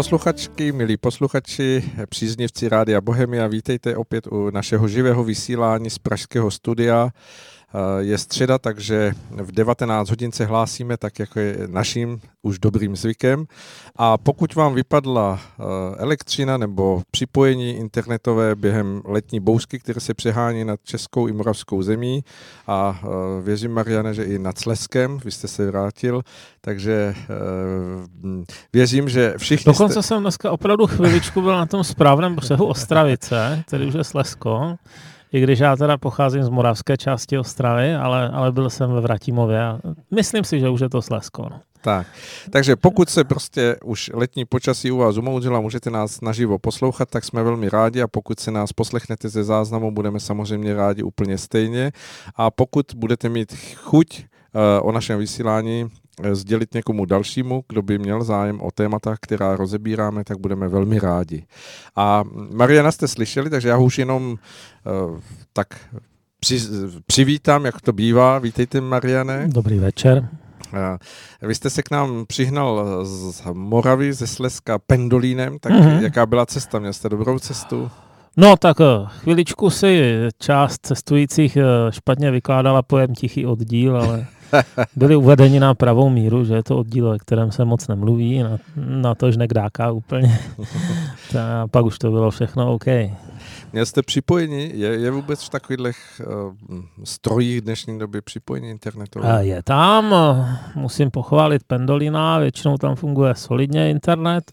Posluchačky, milí posluchači, příznivci Rádia Bohemia, vítejte opět u našeho živého vysílání z Pražského studia. Eh, je středa, takže v 19 hodin se hlásíme, tak jako je naším už dobrým zvykem. A pokud vám vypadla eh, elektřina nebo připojení internetové během letní bouřky, které se přehání nad českou i moravskou zemí a eh, věřím, Mariane, že i nad Sleskem, vy jste se vrátil, takže věřím, že všichni Dokonce jste... jsem dneska opravdu chviličku byl na tom správném břehu Ostravice, který už je Slesko i když já teda pocházím z moravské části Ostravy, ale, ale byl jsem ve Vratimově a myslím si, že už je to Slesko. No. Tak, takže pokud se prostě už letní počasí u vás umoudřila, můžete nás naživo poslouchat, tak jsme velmi rádi a pokud se nás poslechnete ze záznamu, budeme samozřejmě rádi úplně stejně a pokud budete mít chuť uh, o našem vysílání Eh, sdělit někomu dalšímu, kdo by měl zájem o témata, která rozebíráme, tak budeme velmi rádi. A Mariana jste slyšeli, takže já už jenom uh, tak při, přivítám, jak to bývá. Vítejte, Mariane. Dobrý večer. Uh, vy jste se k nám přihnal z Moravy, ze Slezska pendolínem, tak mm-hmm. jaká byla cesta? Měl jste dobrou cestu? No tak chviličku si část cestujících špatně vykládala pojem tichý oddíl, ale byli uvedeni na pravou míru, že je to oddíl, o kterém se moc nemluví, na, na to, že nekdáká úplně. a pak už to bylo všechno OK. Měl jste připojení? Je, je vůbec v takových uh, strojích dnešní doby připojení internetové? Je tam, musím pochválit Pendolina, většinou tam funguje solidně internet.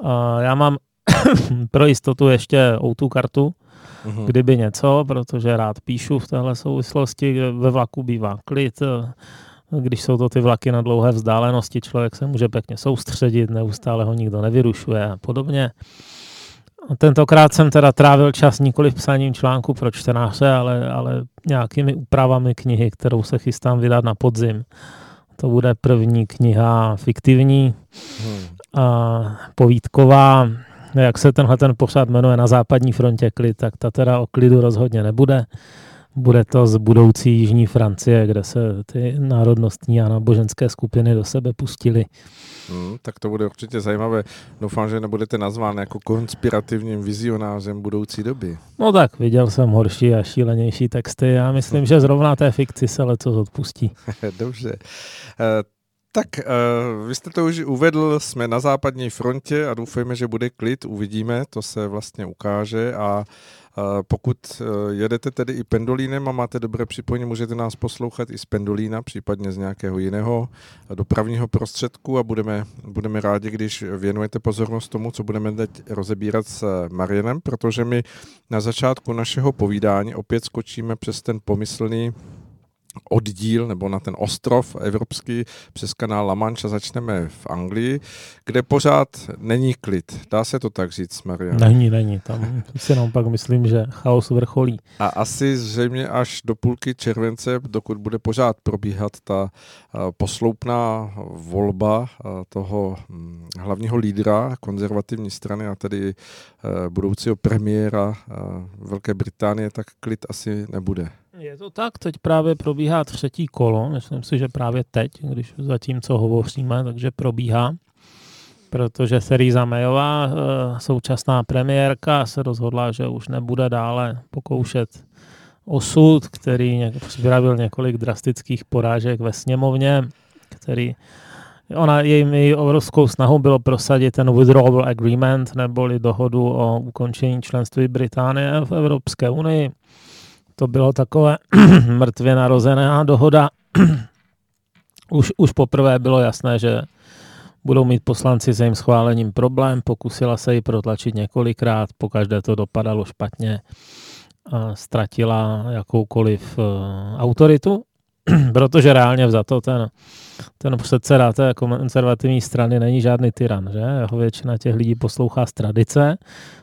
Uh, já mám pro jistotu ještě o kartu, mm-hmm. kdyby něco, protože rád píšu v téhle souvislosti, ve vlaku bývá klid, když jsou to ty vlaky na dlouhé vzdálenosti, člověk se může pěkně soustředit, neustále ho nikdo nevyrušuje a podobně. Tentokrát jsem teda trávil čas nikoli psaním článku pro čtenáře, ale, ale nějakými úpravami knihy, kterou se chystám vydat na podzim. To bude první kniha fiktivní, hmm. a povídková, jak se tenhle ten pořád jmenuje na západní frontě klid, tak ta teda o klidu rozhodně nebude. Bude to z budoucí Jižní Francie, kde se ty národnostní a náboženské skupiny do sebe pustily. Hmm, tak to bude určitě zajímavé. Doufám, že nebudete nazván jako konspirativním vizionářem budoucí doby. No tak, viděl jsem horší a šílenější texty. Já myslím, že zrovna té fikci se leco odpustí. Dobře. Eh, tak uh, vy jste to už uvedl, jsme na západní frontě a doufejme, že bude klid, uvidíme, to se vlastně ukáže a uh, pokud uh, jedete tedy i pendolínem a máte dobré připojení, můžete nás poslouchat i z pendolína, případně z nějakého jiného dopravního prostředku a budeme, budeme rádi, když věnujete pozornost tomu, co budeme teď rozebírat s Marienem, protože my na začátku našeho povídání opět skočíme přes ten pomyslný oddíl nebo na ten ostrov evropský přes kanál La Mancha začneme v Anglii, kde pořád není klid. Dá se to tak říct, Maria? Není, není. Tam si jenom pak myslím, že chaos vrcholí. A asi zřejmě až do půlky července, dokud bude pořád probíhat ta posloupná volba toho hm, hlavního lídra konzervativní strany a tedy budoucího premiéra Velké Británie, tak klid asi nebude. Je to tak, teď právě probíhá třetí kolo, myslím si, že právě teď, když zatím co hovoříme, takže probíhá, protože Theresa Mayová, eh, současná premiérka, se rozhodla, že už nebude dále pokoušet osud, který připravil několik drastických porážek ve sněmovně, který Ona, jejím její obrovskou snahou bylo prosadit ten withdrawal agreement, neboli dohodu o ukončení členství Británie v Evropské unii to bylo takové mrtvě narozená dohoda. už, už poprvé bylo jasné, že budou mít poslanci s jejím schválením problém. Pokusila se ji protlačit několikrát, pokaždé to dopadalo špatně. A ztratila jakoukoliv uh, autoritu, protože reálně za to ten, ten předseda té konzervativní strany není žádný tyran, že? Jeho většina těch lidí poslouchá z tradice,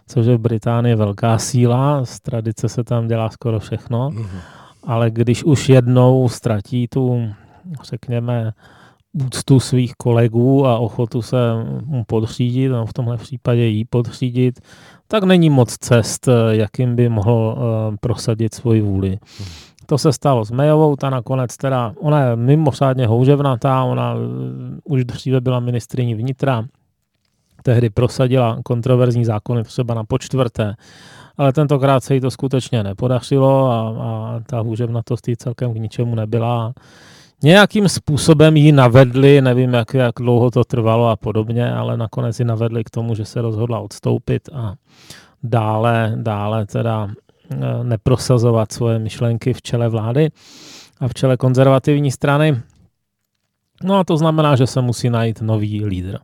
což je v Británii velká síla, z tradice se tam dělá skoro všechno, mm-hmm. ale když už jednou ztratí tu, řekněme, úctu svých kolegů a ochotu se mu podřídit, no v tomhle případě jí podřídit, tak není moc cest, jakým by mohl uh, prosadit svoji vůli. Mm-hmm. To se stalo s Mayovou, ta nakonec teda, ona je mimořádně houževnatá, ona uh, už dříve byla ministriní vnitra, tehdy prosadila kontroverzní zákony třeba na počtvrté. Ale tentokrát se jí to skutečně nepodařilo a, a ta hůževnatost jí celkem k ničemu nebyla. Nějakým způsobem ji navedli, nevím, jak, jak dlouho to trvalo a podobně, ale nakonec ji navedli k tomu, že se rozhodla odstoupit a dále, dále teda eh, neprosazovat svoje myšlenky v čele vlády a v čele konzervativní strany. No a to znamená, že se musí najít nový lídr.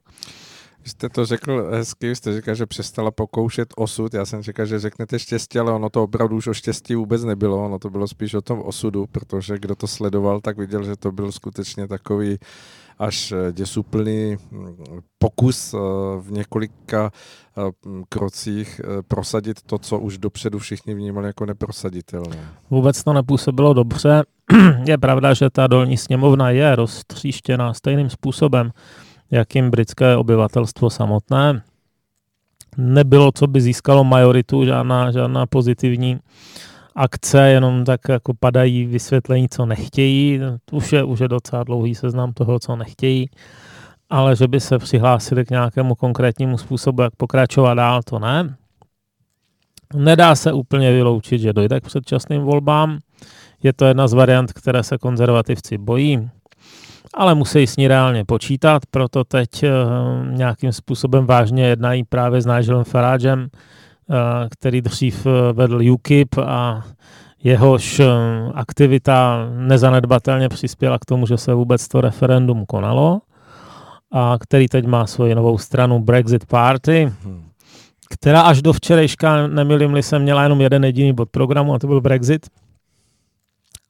Jste to řekl hezky, jste říkal, že přestala pokoušet osud. Já jsem říkal, že řeknete štěstí, ale ono to opravdu už o štěstí vůbec nebylo. Ono to bylo spíš o tom osudu, protože kdo to sledoval, tak viděl, že to byl skutečně takový až eh, děsuplný hm, pokus eh, v několika eh, krocích prosadit to, co už dopředu všichni vnímali jako neprosaditelné. Vůbec to nepůsobilo dobře. Je pravda, že ta dolní sněmovna je roztříštěná stejným způsobem, jakým britské obyvatelstvo samotné. Nebylo, co by získalo majoritu, žádná, žádná pozitivní akce, jenom tak jako padají vysvětlení, co nechtějí. Už je, už je docela dlouhý seznam toho, co nechtějí, ale že by se přihlásili k nějakému konkrétnímu způsobu, jak pokračovat dál, to ne. Nedá se úplně vyloučit, že dojde k předčasným volbám. Je to jedna z variant, které se konzervativci bojí ale musí s ní reálně počítat, proto teď uh, nějakým způsobem vážně jednají právě s Nigelem Faragem, který dřív eh, vedl UKIP a jehož uh, aktivita nezanedbatelně přispěla k tomu, že se vůbec to referendum konalo a který teď má svoji novou stranu Brexit Party, která až do včerejška, nemilím se, měla jenom jeden jediný bod programu a to byl Brexit.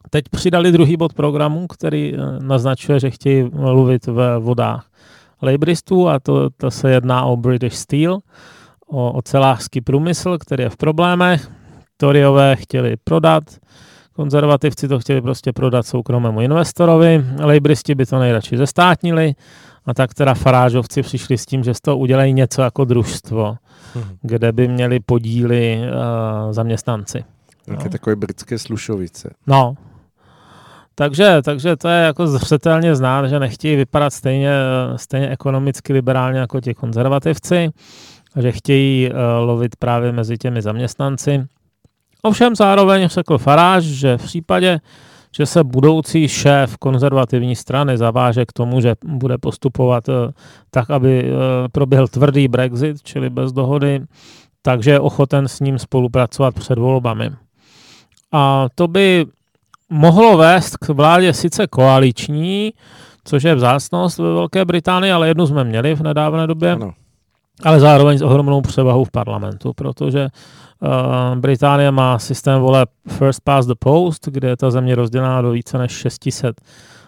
Teď přidali druhý bod programu, který eh, naznačuje, že chtějí mluvit ve vodách lejbristů a to, to se jedná o British Steel, o ocelářský průmysl, který je v problémech. Toriové chtěli prodat, konzervativci to chtěli prostě prodat soukromému investorovi, lejbristi by to nejradši zestátnili a tak teda farážovci přišli s tím, že z toho udělají něco jako družstvo, hmm. kde by měli podíly uh, zaměstnanci. Také no. takové britské slušovice. No, takže, takže to je jako zřetelně znát, že nechtějí vypadat stejně, stejně ekonomicky liberálně jako ti konzervativci, že chtějí uh, lovit právě mezi těmi zaměstnanci. Ovšem zároveň řekl Faráž, že v případě, že se budoucí šéf konzervativní strany zaváže k tomu, že bude postupovat uh, tak, aby uh, proběhl tvrdý Brexit, čili bez dohody, takže je ochoten s ním spolupracovat před volbami. A to by mohlo vést k vládě sice koaliční, což je vzácnost ve Velké Británii, ale jednu jsme měli v nedávné době, ano. Ale zároveň s ohromnou převahou v parlamentu, protože uh, Británie má systém voleb First Past the Post, kde je ta země rozdělená do více než 600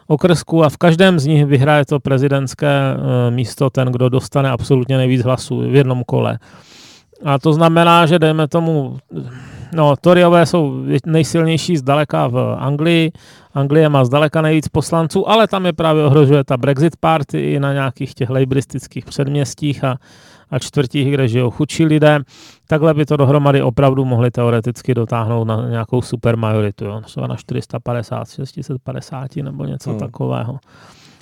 okrsků a v každém z nich vyhraje to prezidentské uh, místo ten, kdo dostane absolutně nejvíc hlasů v jednom kole. A to znamená, že dejme tomu No, Toryové jsou nejsilnější zdaleka v Anglii. Anglie má zdaleka nejvíc poslanců, ale tam je právě ohrožuje ta Brexit party i na nějakých těch lejbristických předměstích a, a čtvrtích, kde žijou chudší lidé. Takhle by to dohromady opravdu mohli teoreticky dotáhnout na nějakou super majoritu, jo? třeba na 450, 650 nebo něco hmm. takového.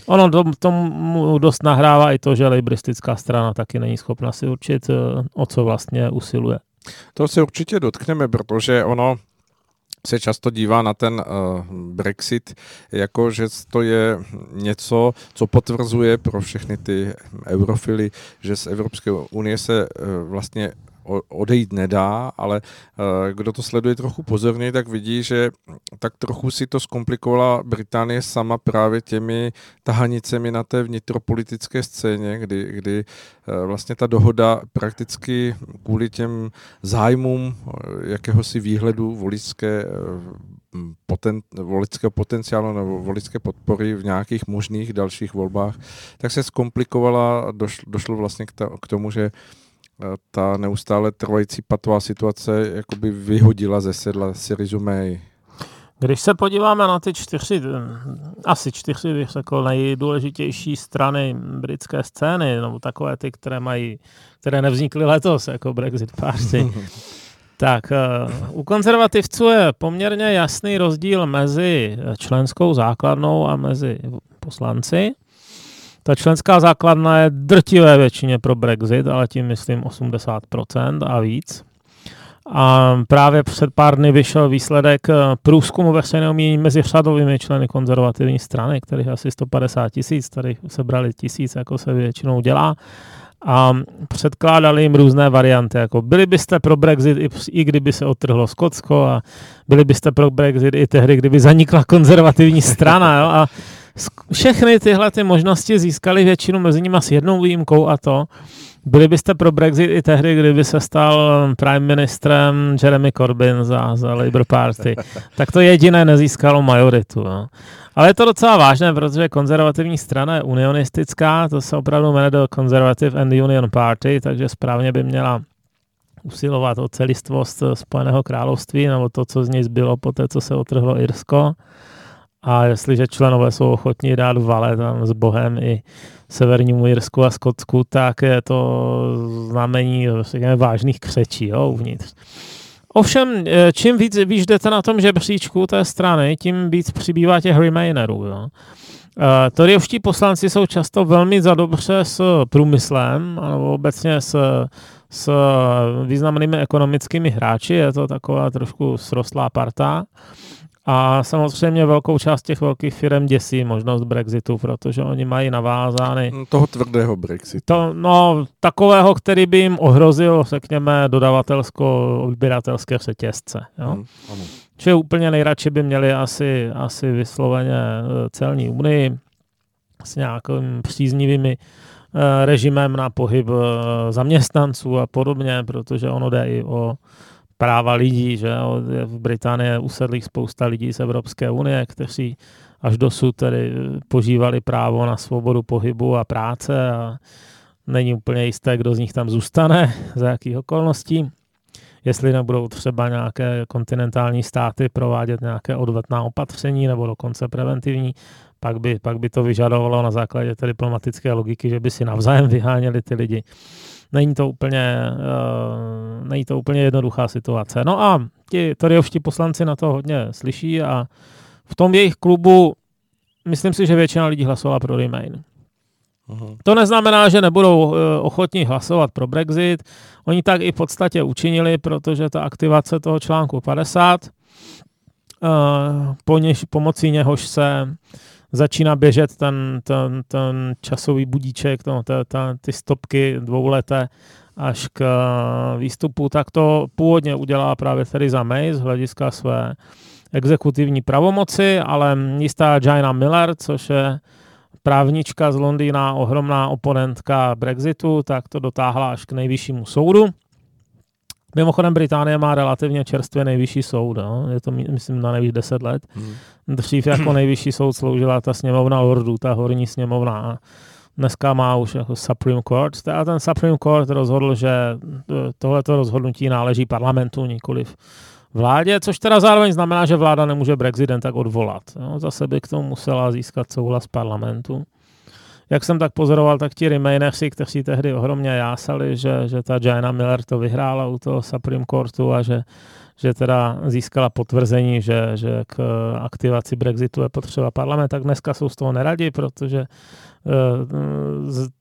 Ono tomu dost nahrává i to, že lejbristická strana taky není schopna si určit, eh, o co vlastně usiluje. To se určitě dotkneme, protože ono se často dívá na ten uh, Brexit jako, že to je něco, co potvrzuje pro všechny ty eurofily, že z Evropské unie se uh, vlastně odejít nedá, ale eh, kdo to sleduje trochu pozorně, tak vidí, že tak trochu si to zkomplikovala Británie sama právě těmi tahanicemi na té vnitropolitické scéně, kdy, kdy eh, vlastně ta dohoda prakticky kvůli těm zájmům eh, jakéhosi výhledu voličské poten, volického potenciálu nebo volické podpory v nějakých možných dalších volbách, tak se zkomplikovala došlo, došlo vlastně k, ta, k tomu, že ta neustále trvající patová situace jakoby vyhodila ze sedla Syrizu May. Když se podíváme na ty čtyři, asi čtyři, bych řekl, nejdůležitější strany britské scény, nebo takové ty, které mají, které nevznikly letos, jako Brexit Party, tak uh, u konzervativců je poměrně jasný rozdíl mezi členskou základnou a mezi poslanci. Ta členská základna je drtivé většině pro Brexit, ale tím myslím 80% a víc. A právě před pár dny vyšel výsledek eh, průzkumu veřejného mínění mezi řadovými členy konzervativní strany, kterých asi 150 tisíc, tady sebrali tisíc, jako se většinou dělá. A předkládali jim různé varianty, jako byli byste pro Brexit i, i kdyby se otrhlo Skotsko a byli byste pro Brexit i tehdy, kdyby zanikla konzervativní strana. Jo? A všechny tyhle ty možnosti získali většinu mezi nimi s jednou výjimkou a to, byli byste pro Brexit i tehdy, kdyby se stal prime ministrem Jeremy Corbyn za, za Labour Party. tak to jediné nezískalo majoritu. No. Ale je to docela vážné, protože konzervativní strana je unionistická, to se opravdu jmenuje do Conservative and Union Party, takže správně by měla usilovat o celistvost Spojeného království, nebo to, co z něj zbylo po té, co se otrhlo Irsko. A jestliže členové jsou ochotní dát vale tam s Bohem i Severnímu Jirsku a Skotsku, tak je to znamení řekněme, vážných křečí jo, uvnitř. Ovšem, eh, čím víc víš jdete na tom žebříčku té strany, tím víc přibývá těch remainerů. Jo. Uh, Toryovští poslanci jsou často velmi zadobře s průmyslem, nebo obecně s, s významnými ekonomickými hráči, je to taková trošku srostlá parta. A samozřejmě velkou část těch velkých firm děsí možnost Brexitu, protože oni mají navázány... Hm, toho tvrdého Brexitu. To, no, takového, který by jim ohrozil, řekněme, dodavatelsko-odběratelské řetězce. Jo? Hmm, ano. Čili úplně nejradši by měli asi, asi vysloveně eh, celní unii s nějakým příznivými eh, režimem na pohyb eh, zaměstnanců a podobně, protože ono jde i o práva lidí, že v Británii usedlých spousta lidí z Evropské unie, kteří až dosud tedy požívali právo na svobodu pohybu a práce a není úplně jisté, kdo z nich tam zůstane, za jakých okolností. Jestli nebudou třeba nějaké kontinentální státy provádět nějaké odvetná opatření nebo dokonce preventivní, pak by, pak by to vyžadovalo na základě té diplomatické logiky, že by si navzájem vyháněli ty lidi není to úplně, uh, není to úplně jednoduchá situace. No a ti Toryovští poslanci na to hodně slyší a v tom jejich klubu myslím si, že většina lidí hlasovala pro Remain. Uhum. To neznamená, že nebudou uh, ochotní hlasovat pro Brexit. Oni tak i v podstatě učinili, protože ta aktivace toho článku 50, uh, po něž, pomocí něhož se začíná běžet ten, ten, ten časový budíček, to, ta, ta, ty stopky dvouleté až k eh, výstupu, tak to původně udělá právě Theresa May z hlediska své exekutivní pravomoci, ale jistá Jaina Miller, což je právnička z Londýna, ohromná oponentka Brexitu, tak to dotáhla až k nejvyššímu soudu. Mimochodem Británie má relativně čerstvě nejvyšší soud, no? je to myslím na nejvíc 10 let. Hmm. Dřív jako nejvyšší soud sloužila ta sněmovna lordů, ta horní sněmovna. Dneska má už jako Supreme Court. A ten Supreme Court rozhodl, že tohleto rozhodnutí náleží parlamentu, nikoliv vládě, což teda zároveň znamená, že vláda nemůže Brexit tak odvolat. No, zase by k tomu musela získat souhlas parlamentu jak jsem tak pozoroval, tak ti Remainersi, kteří tehdy ohromně jásali, že, že ta Jaina Miller to vyhrála u toho Supreme Courtu a že, že teda získala potvrzení, že, že k aktivaci Brexitu je potřeba parlament, tak dneska jsou z toho neradí, protože eh,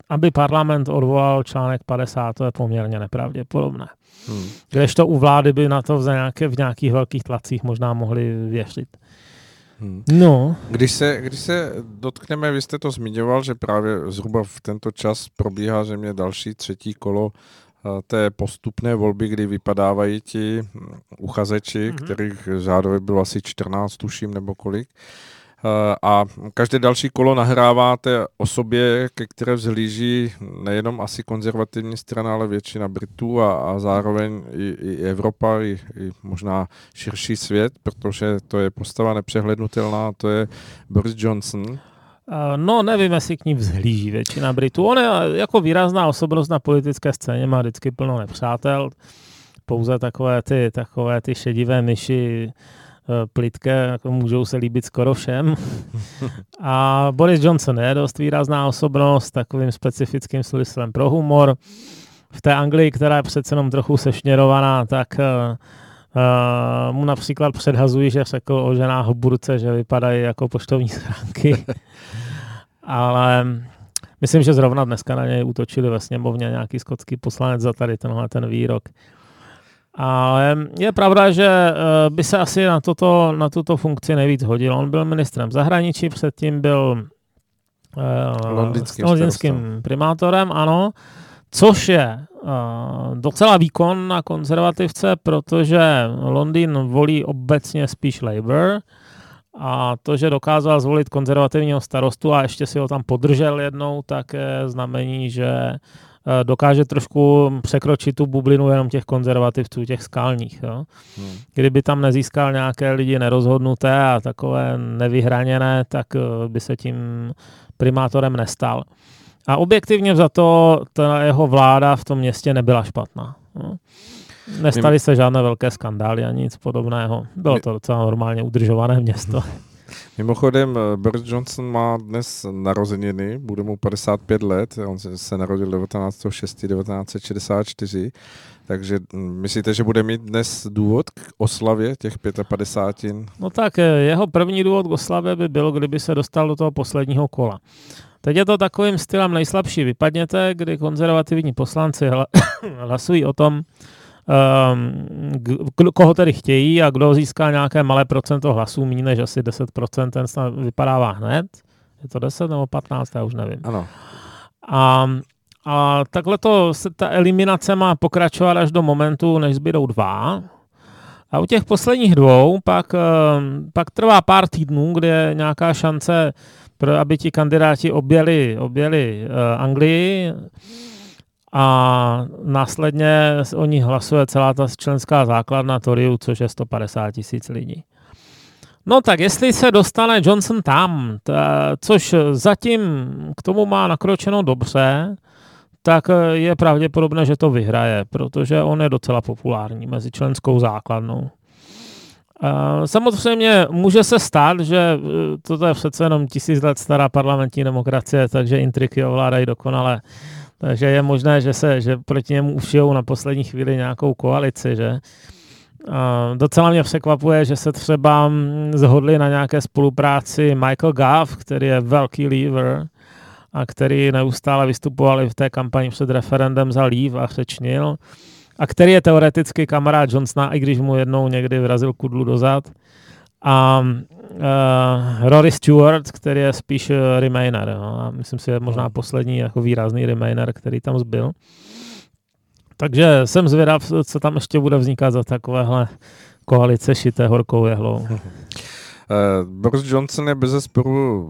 aby parlament odvolal článek 50, to je poměrně nepravděpodobné. Hmm. Kdežto u vlády by na to v, nějaké, v nějakých velkých tlacích možná mohli věřit. Hmm. No. Když se, když se dotkneme, vy jste to zmiňoval, že právě zhruba v tento čas probíhá země další třetí kolo eh, té postupné volby, kdy vypadávají ti hm, uchazeči, mm-hmm. kterých řádově bylo asi 14, tuším, nebo kolik. Eh, a každé další kolo nahrává té osobě, ke které vzhlíží nejenom asi konzervativní strana, ale většina Britů a, a zároveň i, i Evropa, i, i možná širší svět, protože to je postava nepřehlednutelná, to je Boris Johnson. Eh, no, nevím, jestli k ní vzhlíží většina Britů. On je jako výrazná osobnost na politické scéně, má vždycky plno nepřátel. Pouze takové ty, takové ty šedivé myši, Eh, plitké, jako můžou se líbit skoro všem. A Boris Johnson je dost výrazná osobnost, takovým specifickým smyslem pro humor. V té Anglii, která je přece jenom trochu sešněrovaná, tak uh, uh, mu například předhazují, že řekl o ženách v burce, že vypadají jako poštovní schránky. Ale Myslím, že zrovna dneska na něj útočili ve sněmovně nějaký skotský poslanec za tady tenhle ten výrok. Ale je pravda, že eh, by se asi na, toto, na tuto funkci nejvíc hodil. On byl ministrem zahraničí, předtím byl uh, londýnským, londýnským primátorem, ano, což je uh, docela výkon na konzervativce, protože Londýn volí obecně spíš Labour, a to, že dokázal zvolit konzervativního starostu a ještě si ho tam podržel jednou, tak je znamení, že eh, dokáže trošku překročit tu bublinu jenom těch konzervativců, těch skalních. Jo. Hmm. Kdyby tam nezískal nějaké lidi nerozhodnuté a takové nevyhraněné, tak eh, by se tím primátorem nestal. A objektivně za to ta jeho vláda v tom městě nebyla špatná. Jo. Nestaly se žádné velké skandály ani nic podobného. Bylo to docela normálně udržované město. Mimochodem, eh, Boris Johnson má dnes narozeniny, bude mu 55 let, on se narodil 1964, takže hm, myslíte, že bude mít dnes důvod k oslavě těch 55? No tak eh, jeho první důvod k oslavě by byl, kdyby se dostal do toho posledního kola. Teď je to takovým stylem nejslabší vypadněte, kdy konzervativní poslanci hlasují o tom, um, koho tedy chtějí a kdo získá nějaké malé procento hlasů, méně než asi 10%, ten snad vypadává hned. Je to 10 nebo 15, já už nevím. Ano. A, a takhle to, se ta eliminace má pokračovat až do momentu, než zbydou dva. A u těch posledních dvou pak, ehm, pak trvá pár týdnů, kde je nějaká šance, pro, aby ti kandidáti objeli, objeli uh, Anglii a následně o ní hlasuje celá ta členská základna Toriu, což je 150 tisíc lidí. No tak jestli se dostane Johnson tam, ta, což zatím k tomu má nakročeno dobře, tak je pravděpodobné, že to vyhraje, protože on je docela populární mezi členskou základnou. Samozřejmě může se stát, že e, toto je přece jenom tisíc let stará parlamentní demokracie, takže intriky ovládají dokonale takže je možné, že se že proti němu ušijou na poslední chvíli nějakou koalici, že? A docela mě překvapuje, že se třeba zhodli na nějaké spolupráci Michael Goff, který je velký lever a který neustále vystupoval i v té kampani před referendem za leave a řečnil a který je teoreticky kamarád Johnsona, i když mu jednou někdy vrazil kudlu dozad. A uh, Rory Stewart, který je spíš eh, Remainer. No, a myslím si, je možná poslední jako výrazný Remainer, který tam zbyl. Takže jsem zvědav, co tam ještě bude vznikat za takovéhle koalice šité horkou jehlou. Uh, Boris Johnson je bez sporu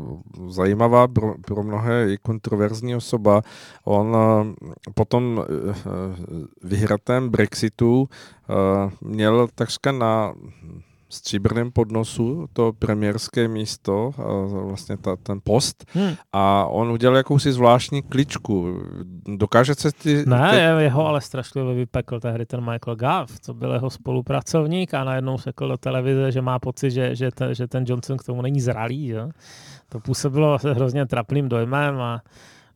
zajímavá pro, pro mnohé i kontroverzní osoba. On uh, potom uh, vyhratém Brexitu měl takřka na stříbrném podnosu to premiérské místo, vlastně ta, ten post hmm. a on udělal jakousi zvláštní kličku. Dokáže se ty... Ne, ty... jeho ale strašlivě vypekl tehdy ten Michael Goff, co byl jeho spolupracovník a najednou řekl do televize, že má pocit, že, že, ten, že ten Johnson k tomu není zralý. Že? To působilo hrozně trapným dojmem a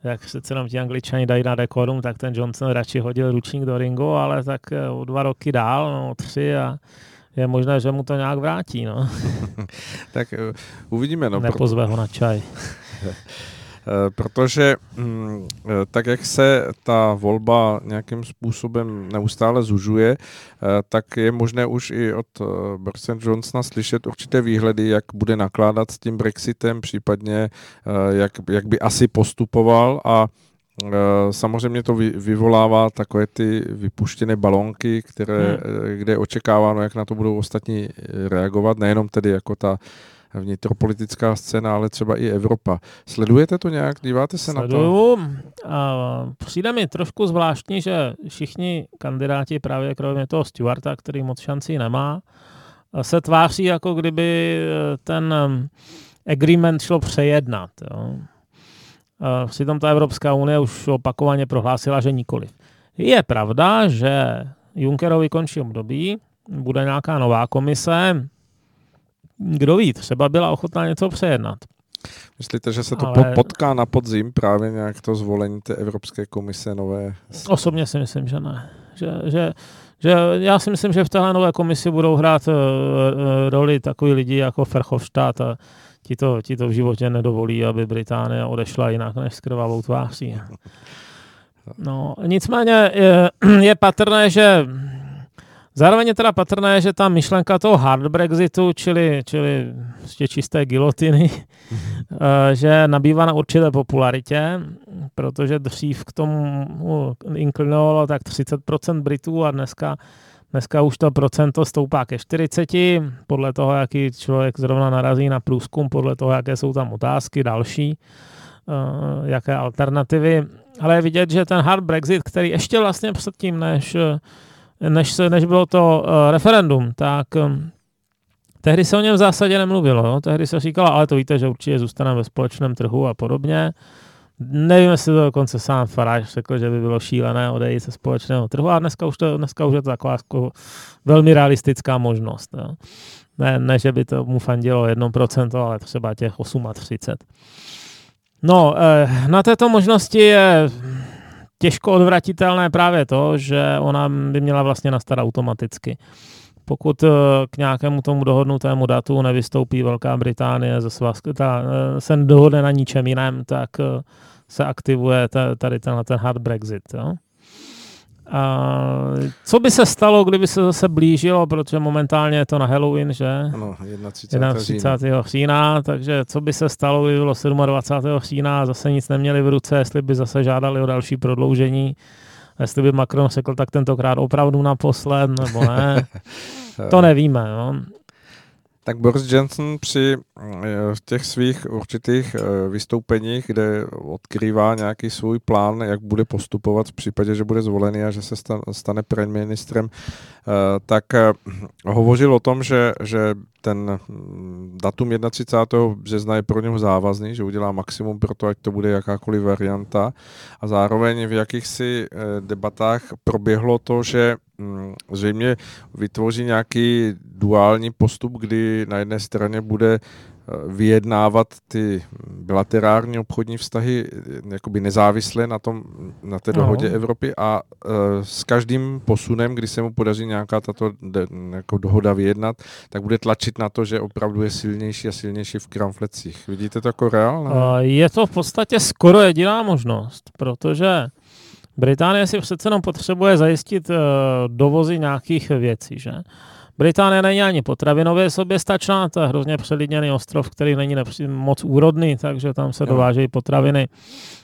jak se nám ti angličani dají na dekorum, tak ten Johnson radši hodil ručník do ringu, ale tak o dva roky dál, no tři a je možné, že mu to nějak vrátí. No. tak uh, uvidíme. No, Nepozve ho na čaj. Eh, protože mm, eh, tak, jak se ta volba nějakým způsobem neustále zužuje, tak je možné už i od Borise Johnsona slyšet určité výhledy, jak bude nakládat s tím Brexitem, případně jak, jak by asi postupoval a Eh, samozřejmě to vyvolává takové ty vypuštěné balónky, které, hmm. Eh, kde je očekáváno, jak na to budou ostatní eh, reagovat, nejenom tedy jako ta vnitropolitická scéna, ale třeba i Evropa. Sledujete to nějak? Díváte se Sleduju. na to? A přijde mi trošku zvláštní, že všichni kandidáti právě kromě toho Stewarta, který moc šancí nemá, se tváří, jako kdyby ten agreement šlo přejednat. Jo. Přitom ta Evropská unie už opakovaně prohlásila, že nikoli. Je pravda, že Junckerovi končí období, bude nějaká nová komise, kdo ví, třeba byla ochotná něco přejednat. Myslíte, že se to Ale... potká na podzim právě nějak to zvolení té Evropské komise nové? Osobně si myslím, že ne. Že, že, že já si myslím, že v téhle nové komisi budou hrát uh, roli takový lidi jako Ferhofstadt a ti to, ti to v životě nedovolí, aby Británie odešla jinak než s krvavou tváří. No, nicméně je, je patrné, že zároveň je teda patrné, že ta myšlenka toho hard Brexitu, čili, čili prostě čisté gilotiny, že nabývá na určité popularitě, protože dřív k tomu inklinovalo tak 30% Britů a dneska Dneska už to procento stoupá ke 40, podle toho, jaký člověk zrovna narazí na průzkum, podle toho, jaké jsou tam otázky další, uh, jaké alternativy. Ale je vidět, že ten hard Brexit, který ještě vlastně předtím, než, než, než bylo to uh, referendum, tak um, tehdy se o něm v zásadě nemluvilo. No? Tehdy se říkalo, ale to víte, že určitě zůstaneme ve společném trhu a podobně. Nevím, jestli to dokonce sám Farage řekl, že by bylo šílené odejít ze společného trhu a dneska už, to, dneska už je to taková jako velmi realistická možnost. Jo. Ne, ne, že by to mu fandilo 1%, ale třeba těch 38. No, eh, na této možnosti je těžko odvratitelné právě to, že ona by měla vlastně nastat automaticky. Pokud eh, k nějakému tomu dohodnutému datu nevystoupí Velká Británie ze svazku, ta, eh, se dohodne na ničem jiném, tak se aktivuje tady tenhle ten hard Brexit. Jo? A co by se stalo, kdyby se zase blížilo, protože momentálně je to na Halloween, že? Ano, 31. 31. října, takže co by se stalo, kdyby bylo 27. října a zase nic neměli v ruce, jestli by zase žádali o další prodloužení, jestli by Macron řekl tak tentokrát opravdu naposled, nebo ne, to nevíme. No. Tak Boris Johnson při eh, těch svých určitých eh, vystoupeních, kde odkrývá nějaký svůj plán, jak bude postupovat v případě, že bude zvolený a že se stane premiér-ministrem, eh, tak hovořil o tom, že, že ten hm, datum 31. března je pro něho závazný, že udělá maximum pro to, ať to bude jakákoliv varianta. A zároveň v jakýchsi debatách proběhlo to, že zřejmě vytvoří nějaký duální postup, kdy na jedné straně bude vyjednávat ty bilaterární obchodní vztahy jakoby nezávisle na, tom, na té dohodě no. Evropy a uh, s každým posunem, kdy se mu podaří nějaká tato de, jako dohoda vyjednat, tak bude tlačit na to, že opravdu je silnější a silnější v kramflecích. Vidíte to jako reálné? Je to v podstatě skoro jediná možnost, protože Británie si přece jenom potřebuje zajistit uh, dovozy nějakých věcí, že? Británie není ani potravinově soběstačná, to je hrozně přelidněný ostrov, který není moc úrodný, takže tam se dovážejí potraviny.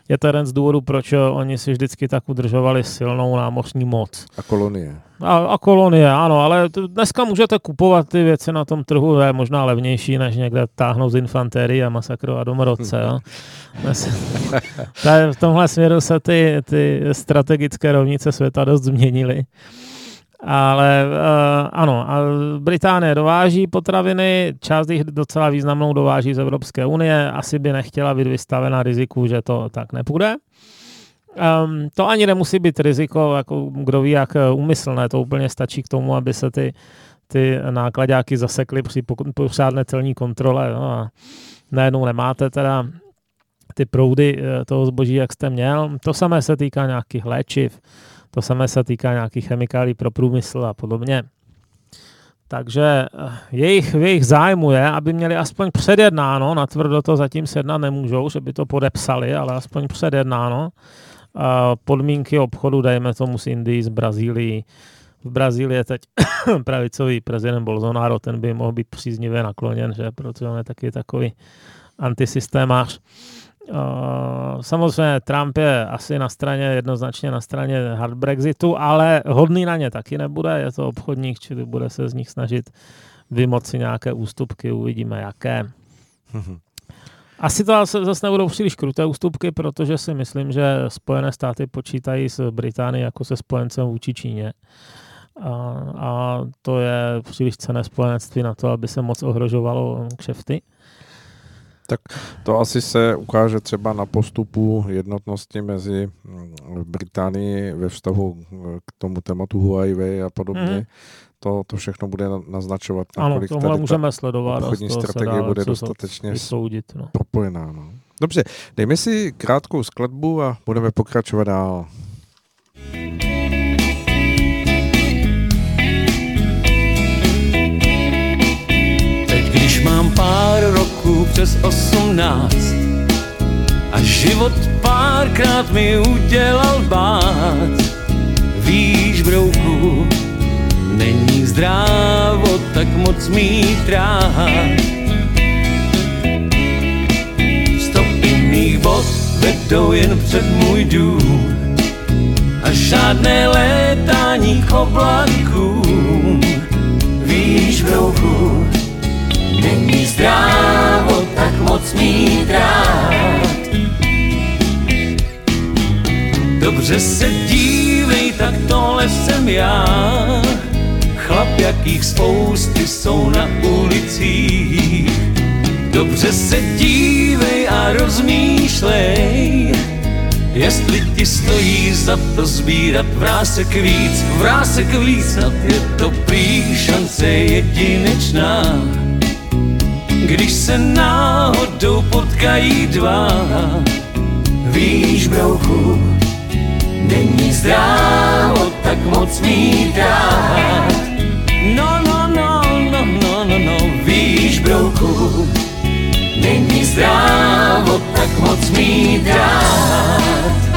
Je to jeden z důvodů, proč oni si vždycky tak udržovali silnou námořní moc. A kolonie. A, a kolonie, ano, ale dneska můžete kupovat ty věci na tom trhu, to je možná levnější, než někde táhnout z infantérie a masakrovat domorodce. Jo. v tomhle směru se ty, ty strategické rovnice světa dost změnily. Ale uh, ano, Británie dováží potraviny, část jich docela významnou dováží z Evropské unie, asi by nechtěla být vystavena riziku, že to tak nepůjde. Um, to ani nemusí být riziko, jako kdo ví, jak úmyslné, to úplně stačí k tomu, aby se ty, ty nákladáky zasekly při pořádné celní kontrole no a najednou nemáte teda ty proudy eh, toho zboží, jak jste měl. To samé se týká nějakých léčiv, to samé se týká nějakých chemikálí pro průmysl a podobně. Takže eh, jejich, jejich zájmu je, aby měli aspoň předjednáno, na tvrdo to zatím sednat nemůžou, že by to podepsali, ale aspoň předjednáno. Podmínky obchodu, dejme tomu s Indií, z Brazílií. V Brazílii je teď pravicový prezident Bolsonaro, ten by mohl být příznivě nakloněn, že? protože on je taky takový antisystémář. Uh, samozřejmě Trump je asi na straně, jednoznačně na straně hard Brexitu, ale hodný na ně taky nebude, je to obchodník, čili bude se z nich snažit vymoci nějaké ústupky, uvidíme jaké. Asi to zase nebudou příliš kruté ústupky, protože si myslím, že Spojené státy počítají s Británií jako se spojencem vůči Číně. A, a to je příliš cené spojenectví na to, aby se moc ohrožovalo kšefty. Tak to asi se ukáže třeba na postupu jednotnosti mezi mm, Británií ve vztahu k tomu tématu Huawei a podobně. Mm. To, to všechno bude naznačovat, ano, tohle můžeme sledovat. Obchodní strategie bude dostatečně vysoudit, no. propojená. No. Dobře, dejme si krátkou skladbu a budeme pokračovat dál. Mám pár roků přes osmnáct a život párkrát mi udělal bát. Víš, brouku, není zdrávo tak moc mít rád. Sto jiných bod vedou jen před můj dům a žádné létání k oblakům. Víš, brouku, není zdrávo tak moc mít rád. Dobře se dívej, tak tohle jsem já. Chlap, jakých spousty jsou na ulicích. Dobře se dívej a rozmýšlej, jestli ti stojí za to sbírat vrásek víc, vrásek víc, a je to prý šance jedinečná. Když se náhodou potkají dva, víš, brouchu, Není zdrávo tak moc mít rád. No, no, no, no, no, no, no, víš, brouku, není zdrávo tak moc mít rád.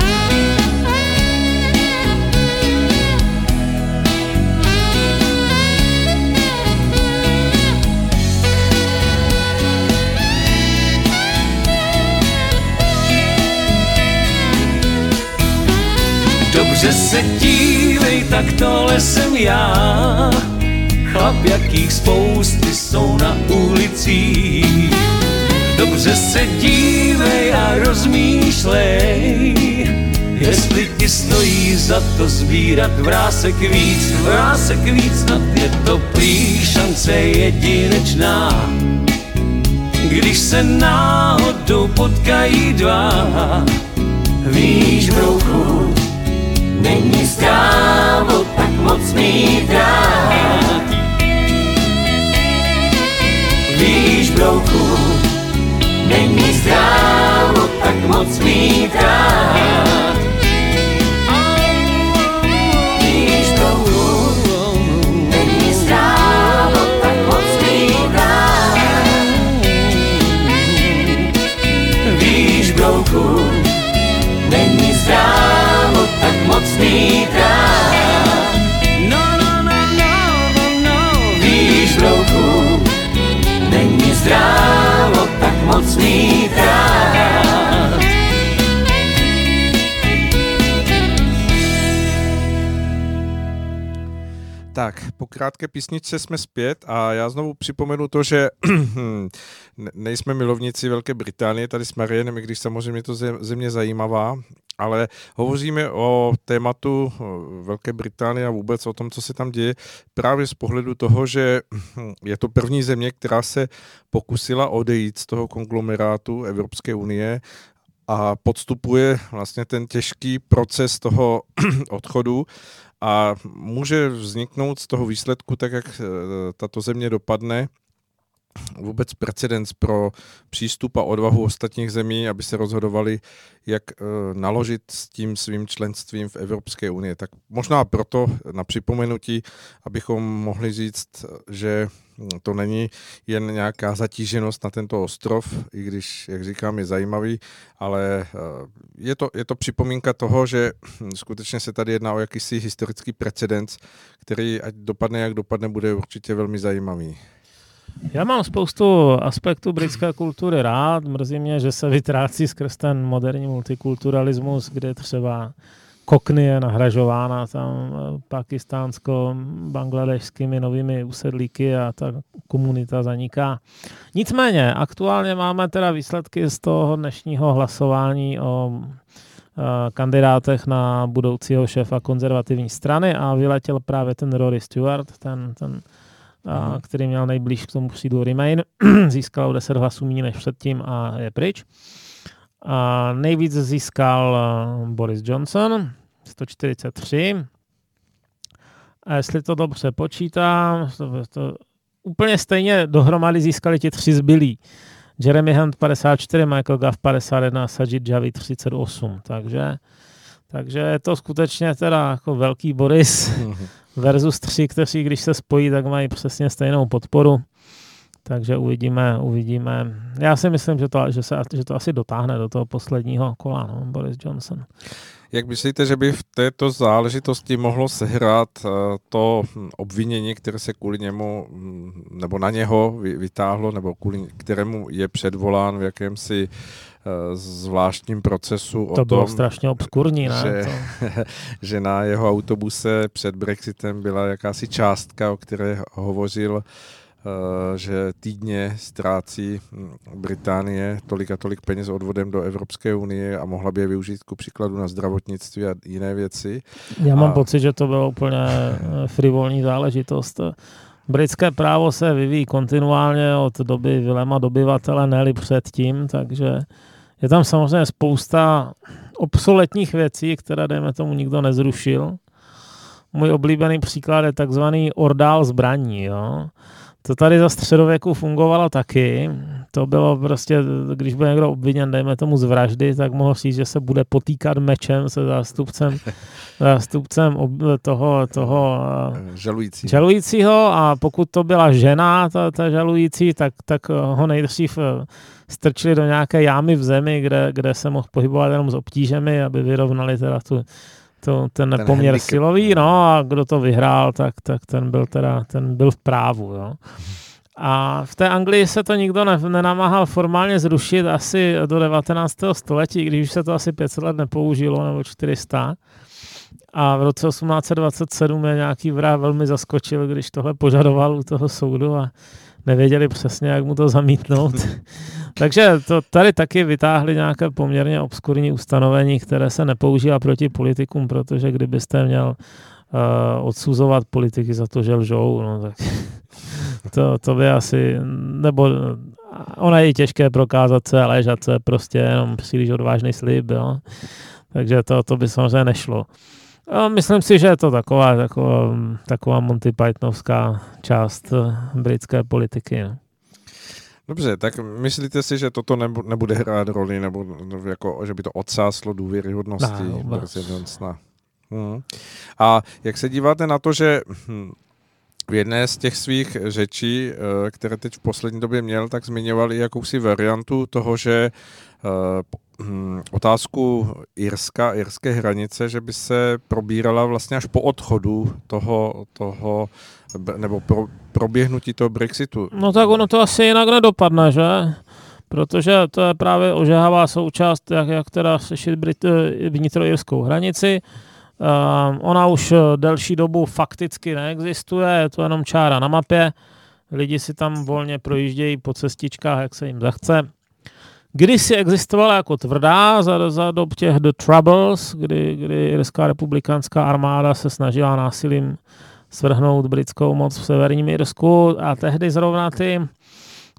Dobře se dívej, tak tohle jsem já. Chlap, jakých spousty jsou na ulicích. Dobře se dívej a rozmýšlej, jestli ti stojí za to sbírat vrásek víc, vrásek víc, snad je to prý šance jedinečná. Když se náhodou potkají dva, víš, brouchu, Není strávo tak moc mít rád. Víš, brouku, není strávo tak moc mít rád. Po krátké písničce jsme zpět a já znovu připomenu to, že nejsme milovníci Velké Británie tady s Marienem, i když samozřejmě to země zajímavá, ale hovoříme o tématu Velké Británie a vůbec o tom, co se tam děje, právě z pohledu toho, že je to první země, která se pokusila odejít z toho konglomerátu Evropské unie a podstupuje vlastně ten těžký proces toho odchodu a může vzniknout z toho výsledku, tak jak eh, tato země dopadne, vůbec precedens pro přístup a odvahu ostatních zemí, aby se rozhodovali, jak eh, naložit s tím svým členstvím v Evropské unii. Tak možná proto na připomenutí, abychom mohli říct, že to není jen nějaká zatíženost na tento ostrov, i když, jak říkám, je zajímavý, ale eh, je to, je to připomínka toho, že skutečně se tady jedná o jakýsi historický precedens, který, ať dopadne, jak dopadne, bude určitě velmi zajímavý. Já mám spoustu aspektů britské kultury rád. Mrzí mě, že se vytrácí skrz ten moderní multikulturalismus, kde třeba Kokny je nahražována tam eh, pakistánsko-bangladešskými novými usedlíky a ta komunita zaniká. Nicméně, aktuálně máme teda výsledky z toho dnešního hlasování o uh, kandidátech na budoucího šéfa konzervativní strany a vyletěl právě ten Rory Stewart, ten, ten a, mhm. který měl nejblíž k tomu sídlu Remain, získal o 10 hlasů méně než předtím a je pryč. A nejvíc získal Boris Johnson, 143. A jestli to dobře počítám, to, to úplně stejně dohromady získali ti tři zbylí. Jeremy Hunt 54, Michael Goff 51 Sajid Javi 38. Takže, takže je to skutečně teda jako velký Boris. Mhm versus tři, kteří když se spojí, tak mají přesně stejnou podporu. Takže uvidíme, uvidíme. Já si myslím, že to, že, se, že to asi dotáhne do toho posledního kola, no, Boris Johnson. Jak myslíte, že by v této záležitosti mohlo sehrát eh, to obvinění, které se kvůli němu mm, nebo na něho vytáhlo, nebo kvůli kterému je předvolán v jakémsi eh, zvláštním procesu to o bylo tom, strašně obskurní, ne? Že, to... že na jeho autobuse před Brexitem byla jakási částka, o které hovořil Eh, že týdně ztrácí Británie tolik a tolik peněz odvodem do Evropské unie a mohla by je využít ku příkladu na zdravotnictví a jiné věci. Já mám a... pocit, že to bylo úplně eh, frivolní záležitost. Britské právo se vyvíjí kontinuálně od doby Vilema dobyvatele, ne předtím, takže je tam samozřejmě spousta obsoletních věcí, které, dejme tomu, nikdo nezrušil. Můj oblíbený příklad je takzvaný ordál zbraní. Jo? To tady za středověku fungovalo taky. To bylo prostě, když byl někdo obviněn, dejme tomu z vraždy, tak mohl říct, že se bude potýkat mečem se zástupcem, zástupcem toho, toho žalující. žalujícího a pokud to byla žena, ta, ta žalující, tak, tak ho nejdřív eh, strčili do nějaké jámy v zemi, kde, kde se mohl pohybovat jenom s obtížemi, aby vyrovnali teda tu, to, ten, ten poměr handicap. silový, no a kdo to vyhrál, tak, tak ten byl teda, ten byl v právu, jo. A v té Anglii se to nikdo ne, nenamáhal formálně zrušit asi do 19. století, když se to asi 500 let nepoužilo, nebo 400. A v roce 1827 je nějaký vrah velmi zaskočil, když tohle požadoval u toho soudu a nevěděli přesně, jak mu to zamítnout. Takže to tady taky vytáhli nějaké poměrně obskurní ustanovení, které se nepoužívá proti politikům, protože kdybyste měl uh, odsuzovat politiky za to, že lžou, no tak to, to by asi, nebo ona je těžké prokázat se, ležat se, prostě jenom příliš odvážný slib, jo. Takže to, to by samozřejmě nešlo. A myslím si, že je to taková, taková, taková Monty Pythonovská část eh, britské politiky. No. Dobře, tak myslíte si, že toto nebude hrát roli, nebo jako, že by to odsáslo důvěryhodnosti prezidentstva? Hmm. A jak se díváte na to, že hm, v jedné z těch svých řečí, eh, které teď v poslední době měl, tak zmiňoval i jakousi variantu toho, že eh, otázku Irska, irské hranice, že by se probírala vlastně až po odchodu toho, toho nebo pro, proběhnutí toho Brexitu. No tak ono to asi jinak nedopadne, že? Protože to je právě ožehavá součást, jak, jak teda řešit Brit, eh, vnitrojirskou hranici. Uh, ona už delší dobu fakticky neexistuje, je to jenom čára na mapě. Lidi si tam volně projíždějí po cestičkách, jak se jim zachce. Si existovala jako tvrdá za, za dob těch The Troubles, kdy, kdy Irská republikánská armáda se snažila násilím svrhnout britskou moc v severním Irsku a tehdy zrovna ty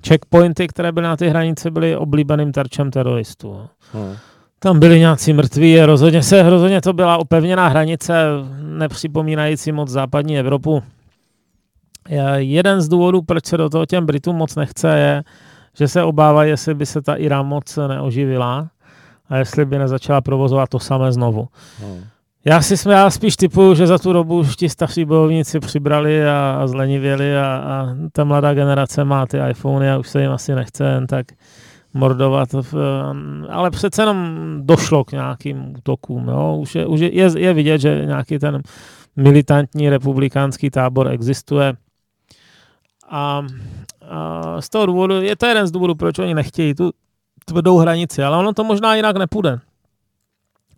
checkpointy, které byly na ty hranici, byly oblíbeným terčem teroristů. Hmm. Tam byli nějací mrtví, rozhodně se, rozhodně to byla opevněná hranice, nepřipomínající moc západní Evropu. Jeden z důvodů, proč se do toho těm Britům moc nechce, je, že se obávají, jestli by se ta Irán moc neoživila a jestli by nezačala provozovat to samé znovu. Hmm. Já si jsme, já spíš typuju, že za tu dobu už ti starší bojovníci přibrali a, a zlenivěli a, a ta mladá generace má ty iPhony a už se jim asi nechce jen tak mordovat. V, ale přece jenom došlo k nějakým útokům. Jo? Už, je, už je, je, je vidět, že nějaký ten militantní republikánský tábor existuje. A, a z toho důvodu, je to jeden z důvodů, proč oni nechtějí tu tvrdou hranici, ale ono to možná jinak nepůjde.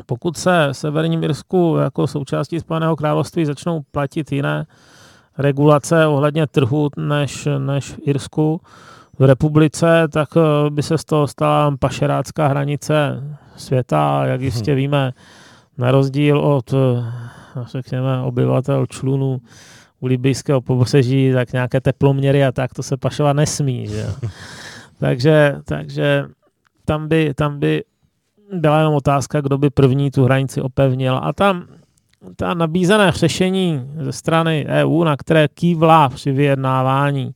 Pokud se Severním Irsku jako součástí Spojeného království začnou platit jiné regulace ohledně trhu než, než v Irsku, v republice, tak eh, by se z toho stala pašerácká hranice světa, jak jistě hmm. víme, na rozdíl od, eh, řekněme, obyvatel člunů u libijského pobřeží, tak nějaké teploměry a tak, to se pašovat nesmí. Že? takže, takže tam by, tam by byla jenom otázka, kdo by první tu hranici opevnil. A tam ta nabízené řešení ze strany EU, na které kývla při vyjednávání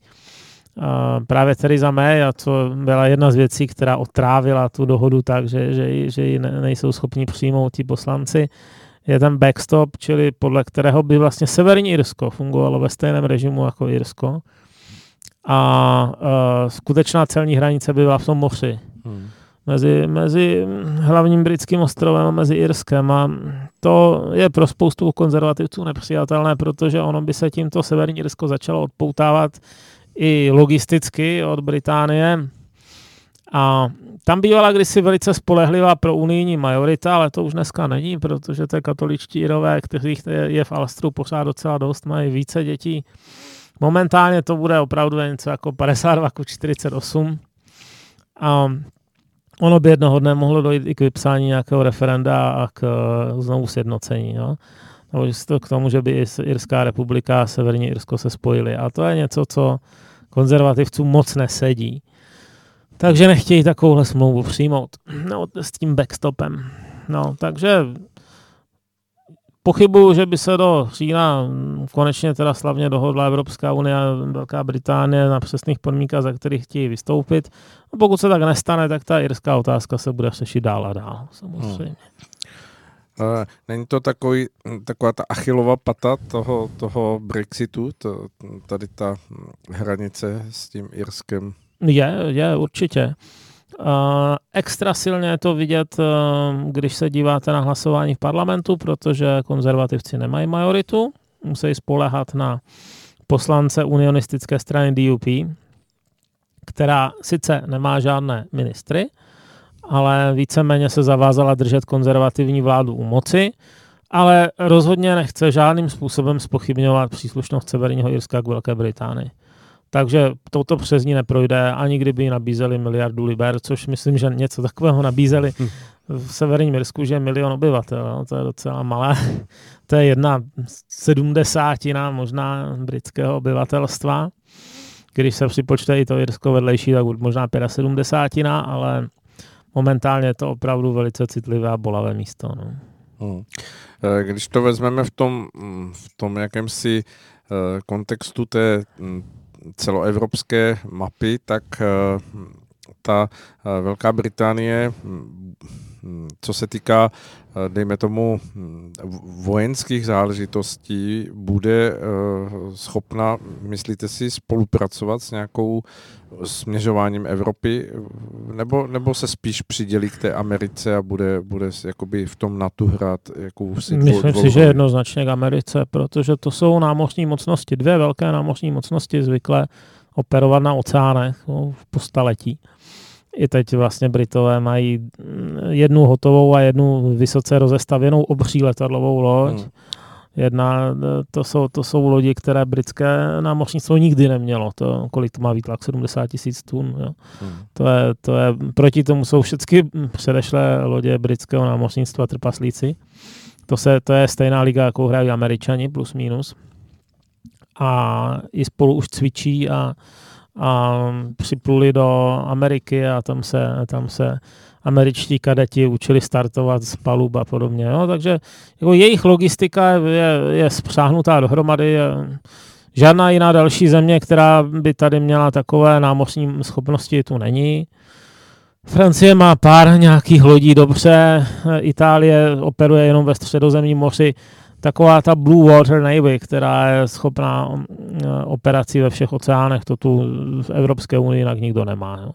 právě Theresa May, a to byla jedna z věcí, která otrávila tu dohodu tak, že, že, že ji nejsou schopni přijmout ti poslanci, je ten backstop, čili podle kterého by vlastně Severní Irsko fungovalo ve stejném režimu jako Irsko. a uh, skutečná celní hranice by byla v tom moři. Hmm. Mezi, mezi hlavním britským ostrovem a mezi Irskem. A to je pro spoustu konzervativců nepřijatelné, protože ono by se tímto Severní Irsko začalo odpoutávat i logisticky od Británie. A tam bývala kdysi velice spolehlivá pro unijní majorita, ale to už dneska není, protože to je katoličtí Irové, kteří je v Alstru pořád docela dost, mají více dětí. Momentálně to bude opravdu něco jako 52 ku 48. A ono by jednoho dne mohlo dojít i k vypsání nějakého referenda a k znovu sjednocení. Jo? Nebo to k tomu, že by Irská republika a Severní Irsko se spojily. A to je něco, co konzervativcům moc nesedí. Takže nechtějí takovouhle smlouvu přijmout. No, s tím backstopem. No, takže pochybuju, že by se do října konečně teda slavně dohodla Evropská unie a Velká Británie na přesných podmínkách, za kterých chtějí vystoupit. A pokud se tak nestane, tak ta irská otázka se bude řešit dál a dál, samozřejmě. Hmm. Není to takový, taková ta achilová pata toho, toho Brexitu, to, tady ta hranice s tím Irskem? Je, je, určitě. Uh, extra silně je to vidět, uh, když se díváte na hlasování v parlamentu, protože konzervativci nemají majoritu, musí spolehat na poslance unionistické strany DUP, která sice nemá žádné ministry, ale víceméně se zavázala držet konzervativní vládu u moci, ale rozhodně nechce žádným způsobem spochybňovat příslušnost Severního Irska k Velké Británii. Takže toto přes ní neprojde, ani kdyby nabízeli miliardu liber, což myslím, že něco takového nabízeli hm. v severním Irsku, že je milion obyvatel, no, to je docela malé. to je jedna sedmdesátina možná britského obyvatelstva. Když se připočte i to Irsko vedlejší, tak možná 75, ale momentálně je to opravdu velice citlivé a bolavé místo. No. Hmm. Když to vezmeme v tom, v tom jakémsi eh, kontextu té celoevropské mapy, tak eh, ta eh, Velká Británie, co se týká, eh, dejme tomu, hm, vojenských záležitostí, bude schopna, myslíte si, spolupracovat s nějakou směřováním Evropy, nebo, nebo se spíš přidělí k té Americe a bude, bude jakoby v tom NATO hrát jakousi Myslím si, že jednoznačně k Americe, protože to jsou námořní mocnosti, dvě velké námořní mocnosti zvykle operovat na oceánech no, v postaletí. I teď vlastně Britové mají jednu hotovou a jednu vysoce rozestavěnou obří letadlovou loď. Hmm Jedna, to jsou, to jsou lodi, které britské námořnictvo nikdy nemělo. To, kolik to má výtlak? 70 tisíc tun. Jo. Hmm. To, je, to je, proti tomu jsou všechny předešlé lodě britského námořnictva trpaslíci. To, se, to je stejná liga, jakou hrají američani, plus minus. A i spolu už cvičí a, a připluli do Ameriky a tam se, tam se američtí kadeti učili startovat z palub a podobně. Jo? Takže jako jejich logistika je, je spřáhnutá dohromady. Žádná jiná další země, která by tady měla takové námořní schopnosti, tu není. Francie má pár nějakých lodí dobře, Itálie operuje jenom ve středozemním moři, taková ta Blue Water Navy, která je schopná operací ve všech oceánech, to tu v Evropské unii jinak nikdo nemá. Jo.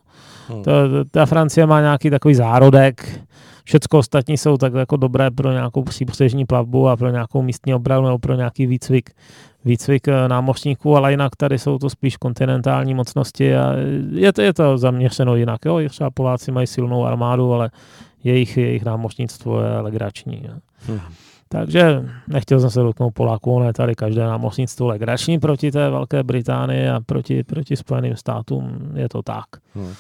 Hmm. To, ta Francie má nějaký takový zárodek, Všecko ostatní jsou tak jako dobré pro nějakou příbřežní plavbu a pro nějakou místní obranu nebo pro nějaký výcvik, výcvik eh, námořníků, ale jinak tady jsou to spíš kontinentální mocnosti a je to, je to zaměřeno jinak. Jo? Třeba Poláci mají silnou armádu, ale jejich, jejich námořnictvo je legrační. Hmm. Takže nechtěl jsem se dotknout Poláků, je tady každé námořnictvo legrační proti té Velké Británii a proti, proti Spojeným státům, je to tak. Hmm.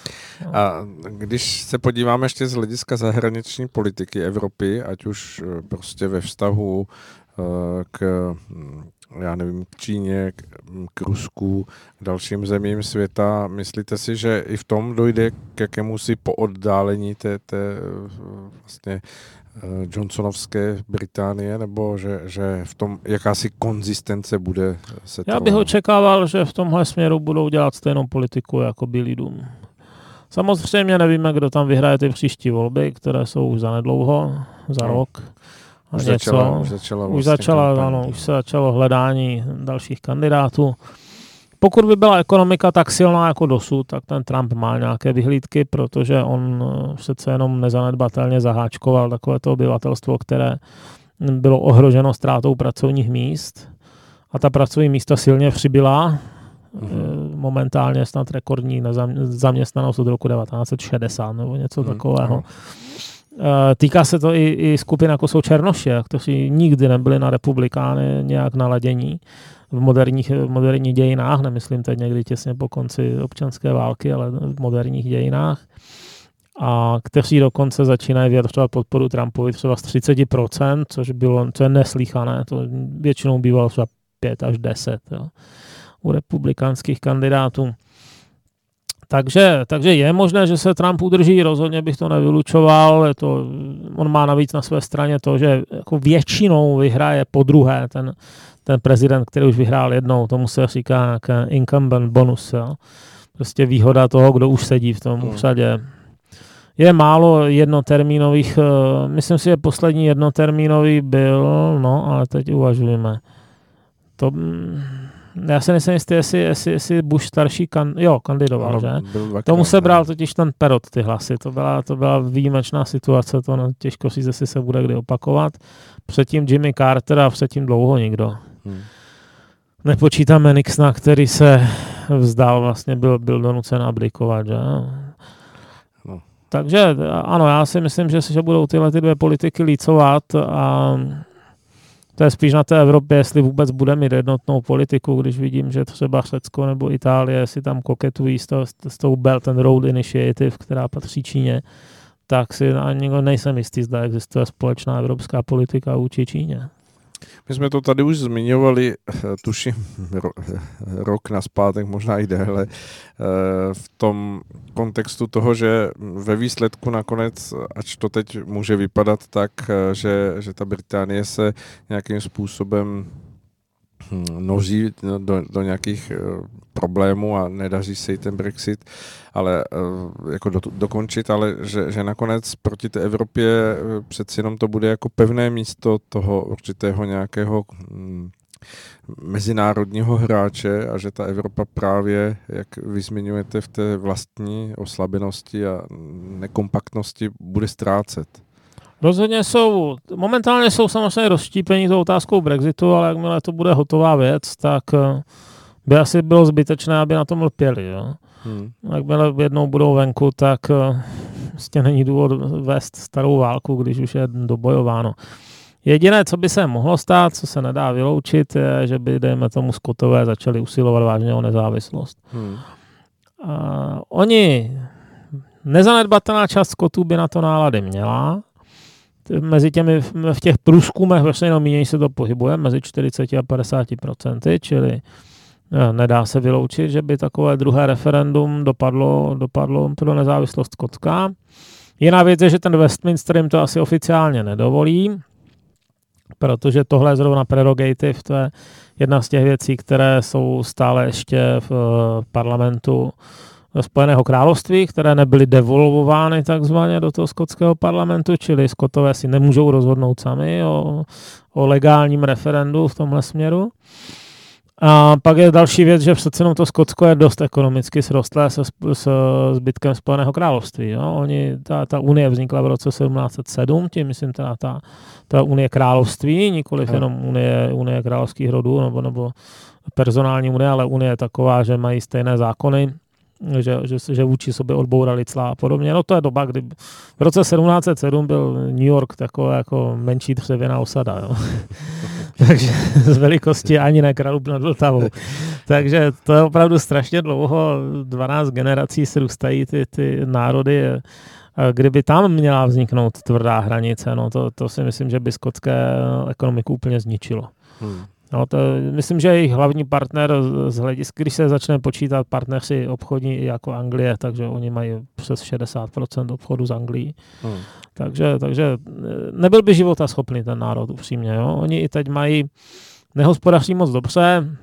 A když se podíváme ještě z hlediska zahraniční politiky Evropy, ať už eh, prostě ve vztahu eh, k hm, já nevím, k Číně, k, hm, k Rusku, k dalším zemím světa. Myslíte si, že i v tom dojde k jakému si pooddálení té, té eh, vlastně Johnsonovské Británie, nebo že, že v tom jakási konzistence bude se Já bych očekával, že v tomhle směru budou dělat stejnou politiku jako Billy Dům. Samozřejmě nevíme, kdo tam vyhraje ty příští volby, které jsou už zanedlouho, za no. rok. Už, něco. Začala, už začala, vlastně už, začala ano, už se začalo hledání dalších kandidátů. Pokud by byla ekonomika tak silná jako dosud, tak ten Trump má nějaké vyhlídky, protože on eh, přece jenom nezanedbatelně zaháčkoval takové to obyvatelstvo, které bylo ohroženo ztrátou pracovních míst a ta pracovní místa silně přibyla. Mm-hmm. Momentálně snad rekordní zaměstnanost od roku 1960 nebo něco mm-hmm. takového. Eh, týká se to i, i skupin jako jsou Černoši, kteří nikdy nebyli na republikány nějak naladění v moderních, v moderních dějinách, nemyslím teď někdy těsně po konci občanské války, ale v moderních dějinách a kteří dokonce začínají vyjadřovat podporu Trumpovi třeba z 30%, což, bylo, co je neslíchané, to většinou bývalo třeba 5 až 10 jo, u republikánských kandidátů. Takže, takže je možné, že se Trump udrží, rozhodně bych to nevylučoval. Je to, on má navíc na své straně to, že jako většinou vyhraje po druhé ten, ten prezident, který už vyhrál jednou. Tomu se říká incumbent bonus. Jo. Prostě výhoda toho, kdo už sedí v tom hmm. úřadě. Je málo jednotermínových, eh, myslím si, že poslední jednotermínový byl, no, ale teď uvažujeme. To, mm, já se nejsem jistý, jestli, jestli, jestli Bush starší kan, jo, kandidoval, no, že? Tomu se bral totiž ten Perot ty hlasy. To byla, to byla výjimečná situace, to no, těžko říct, jestli se bude kdy opakovat. Předtím Jimmy Carter a předtím dlouho nikdo. Hmm. Nepočítáme Nixona, který se vzdal, vlastně byl, byl donucen abdikovat, že? No. Takže ano, já si myslím, že, že budou tyhle ty dvě politiky lícovat a to je spíš na té Evropě, jestli vůbec bude mít jednotnou politiku, když vidím, že třeba Řecko nebo Itálie si tam koketují s, to, s tou Belt and Road Initiative, která patří Číně, tak si ani nejsem jistý, zda existuje společná evropská politika vůči Číně. My jsme to tady už zmiňovali, eh, tuším, ro, rok na zpátek, možná i déle, eh, v tom kontextu toho, že ve výsledku nakonec, ač to teď může vypadat tak, eh, že, že ta Británie se nějakým způsobem noží do, do nějakých problémů a nedaří se jí ten Brexit, ale eh, jako do, dokončit, ale že, že nakonec proti té Evropě eh, přeci jenom to bude jako pevné místo toho určitého nějakého hm, mezinárodního hráče a že ta Evropa právě, jak vy zmiňujete, v té vlastní oslabenosti a nekompaktnosti bude ztrácet. Rozhodně jsou, momentálně jsou samozřejmě rozštípení tou otázkou Brexitu, ale jakmile to bude hotová věc, tak eh, by asi bylo zbytečné, aby na tom lpěli. Jo? Hmm. Jakmile jednou budou venku, tak vlastně není důvod vést starou válku, když už je dobojováno. Jediné, co by se mohlo stát, co se nedá vyloučit, je, že by, dejme tomu, skotové začali usilovat vážně o nezávislost. Hmm. A oni, nezanedbatelná část skotů by na to nálady měla, mezi těmi, v těch průzkumech veřejného mínění se to pohybuje mezi 40 a 50 procenty, čili Nedá se vyloučit, že by takové druhé referendum dopadlo, dopadlo pro nezávislost Skotská. Jiná věc je, že ten Westminster jim to asi oficiálně nedovolí, protože tohle je zrovna prerogative, to je jedna z těch věcí, které jsou stále ještě v eh, parlamentu Spojeného království, které nebyly devolvovány takzvaně do toho skotského parlamentu, čili skotové si nemůžou rozhodnout sami o, o legálním referendu v tomhle směru. A pak je další věc, že přece jenom to Skotsko je dost ekonomicky srostlé se, s zbytkem Spojeného království. Jo? Oni, ta, ta unie vznikla v roce 1707, tím myslím teda ta, ta unie království, nikoliv jenom unie, unie královských rodů nebo, nebo personální unie, ale unie taková, že mají stejné zákony že, že, že vůči sobě odbourali cla a podobně. No to je doba, kdy v roce 1707 byl New York takové jako menší dřevěná osada. Jo. Takže z velikosti ani ne Kralup nad Vltavou. Takže to je opravdu strašně dlouho, 12 generací se růstají ty, ty národy. Kdyby tam měla vzniknout tvrdá hranice, no to, to si myslím, že by skotské ekonomiku úplně zničilo. Hmm. No, to, myslím, že jejich hlavní partner z hlediska, když se začne počítat partneři obchodní jako Anglie, takže oni mají přes 60% obchodu z Anglií. Hmm. Takže, takže nebyl by života schopný ten národ, upřímně. Jo? Oni i teď mají, nehospodaří moc dobře,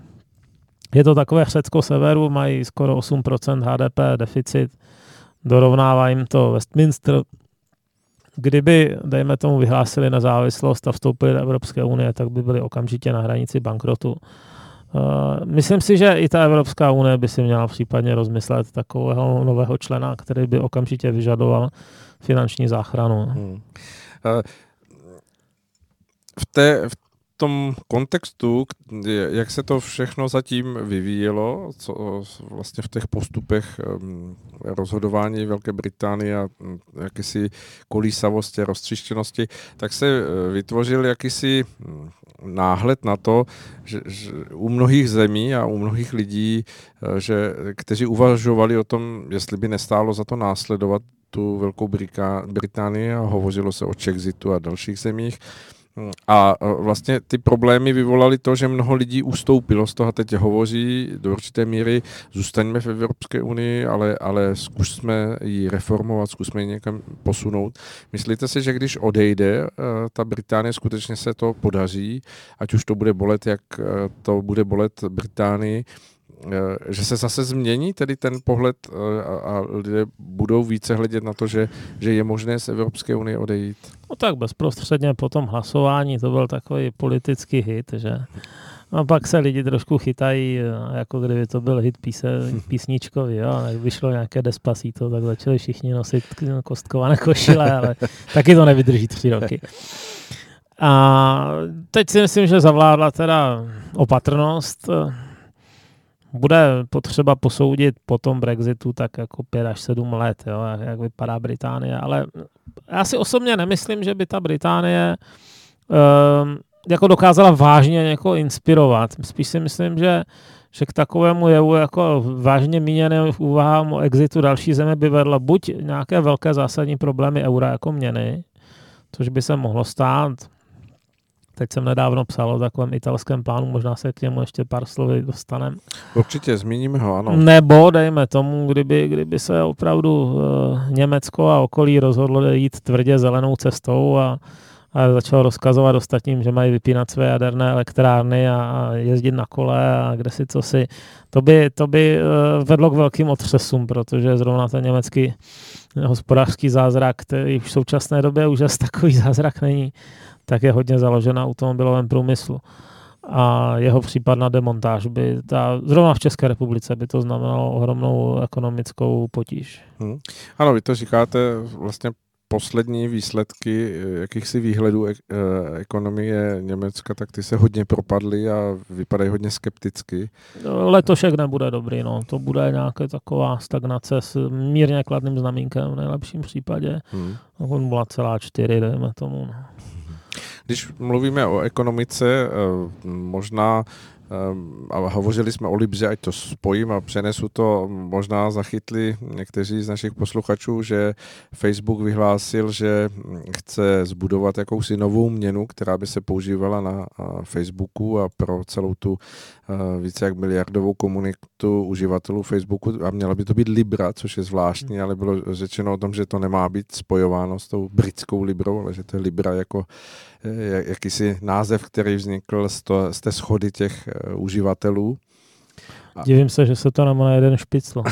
je to takové Řecko severu, mají skoro 8% HDP deficit, dorovnává jim to Westminster, Kdyby, dejme tomu, vyhlásili nezávislost a vstoupili do Evropské unie, tak by byli okamžitě na hranici bankrotu. Uh, myslím si, že i ta Evropská unie by si měla případně rozmyslet takového nového člena, který by okamžitě vyžadoval finanční záchranu. Hmm. Uh, v, té, v tom kontextu, jak se to všechno zatím vyvíjelo, co vlastně v těch postupech rozhodování Velké Británie a hm, jakési kolísavosti, roztřištěnosti, tak se e, vytvořil jakýsi hm, náhled na to, že, že u mnohých zemí a u mnohých lidí, e, že, kteří uvažovali o tom, jestli by nestálo za to následovat tu Velkou Británii a hovořilo se o Chexitu a dalších zemích, a vlastně ty problémy vyvolaly to, že mnoho lidí ustoupilo z toho teď hovoří do určité míry, zůstaňme v Evropské unii, ale, ale zkusme ji reformovat, zkusme ji někam posunout. Myslíte si, že když odejde ta Británie, skutečně se to podaří, ať už to bude bolet, jak to bude bolet Británii, že se zase změní tedy ten pohled eh, a lidé budou více hledět na to, že, že je možné z Evropské unie odejít? No tak bezprostředně po tom hlasování to byl takový politický hit, že a pak se lidi trošku chytají, eh, jako kdyby to byl hit píse, písničkový, jo, jak vyšlo nějaké despacito, tak začali všichni nosit kostkované košile, ale taky to nevydrží tři roky. A teď si myslím, že zavládla teda opatrnost, bude potřeba posoudit po tom Brexitu tak jako 5 až 7 let, jo, jak vypadá Británie, ale já si osobně nemyslím, že by ta Británie um, jako dokázala vážně někoho inspirovat. Spíš si myslím, že, že k takovému jevu jako vážně míněným úvahám o exitu další země by vedla buď nějaké velké zásadní problémy eura jako měny, což by se mohlo stát, Teď jsem nedávno psal o takovém italském plánu, možná se k němu ještě pár slovy dostaneme. Určitě, zmíníme ho, ano. Nebo, dejme tomu, kdyby, kdyby se opravdu uh, Německo a okolí rozhodlo jít tvrdě zelenou cestou a, a začalo rozkazovat ostatním, že mají vypínat své jaderné elektrárny a, a jezdit na kole a kde si co si. To by, to by uh, vedlo k velkým otřesům, protože zrovna ten německý hospodářský zázrak, který v současné době už asi takový zázrak není, tak je hodně založen na automobilovém průmyslu. A jeho případná demontáž by, ta, zrovna v České republice by to znamenalo ohromnou ekonomickou potíž. Hmm. Ano, vy to říkáte vlastně poslední výsledky eh, jakýchsi výhledů ek- eh, ekonomie Německa, tak ty se hodně propadly a vypadají hodně skepticky. Letošek nebude dobrý, no. To bude nějaká taková stagnace s mírně kladným znamínkem v nejlepším případě. Hmm. 0,4, dejme tomu. No. Když mluvíme o ekonomice, eh, možná Ehm, a hovořili jsme o Libře, ať to spojím a přenesu to, možná zachytli někteří z našich posluchačů, že Facebook vyhlásil, že chce zbudovat jakousi novou měnu, která by se používala na Facebooku a pro celou tu více jak miliardovou komunitu uživatelů Facebooku. A měla by to být Libra, což je zvláštní, ale bylo řečeno o tom, že to nemá být spojováno s tou britskou Librou, ale že to je Libra jako jakýsi název, který vznikl z, to, z té schody těch e, uživatelů. Divím se, že se to na jeden špicl.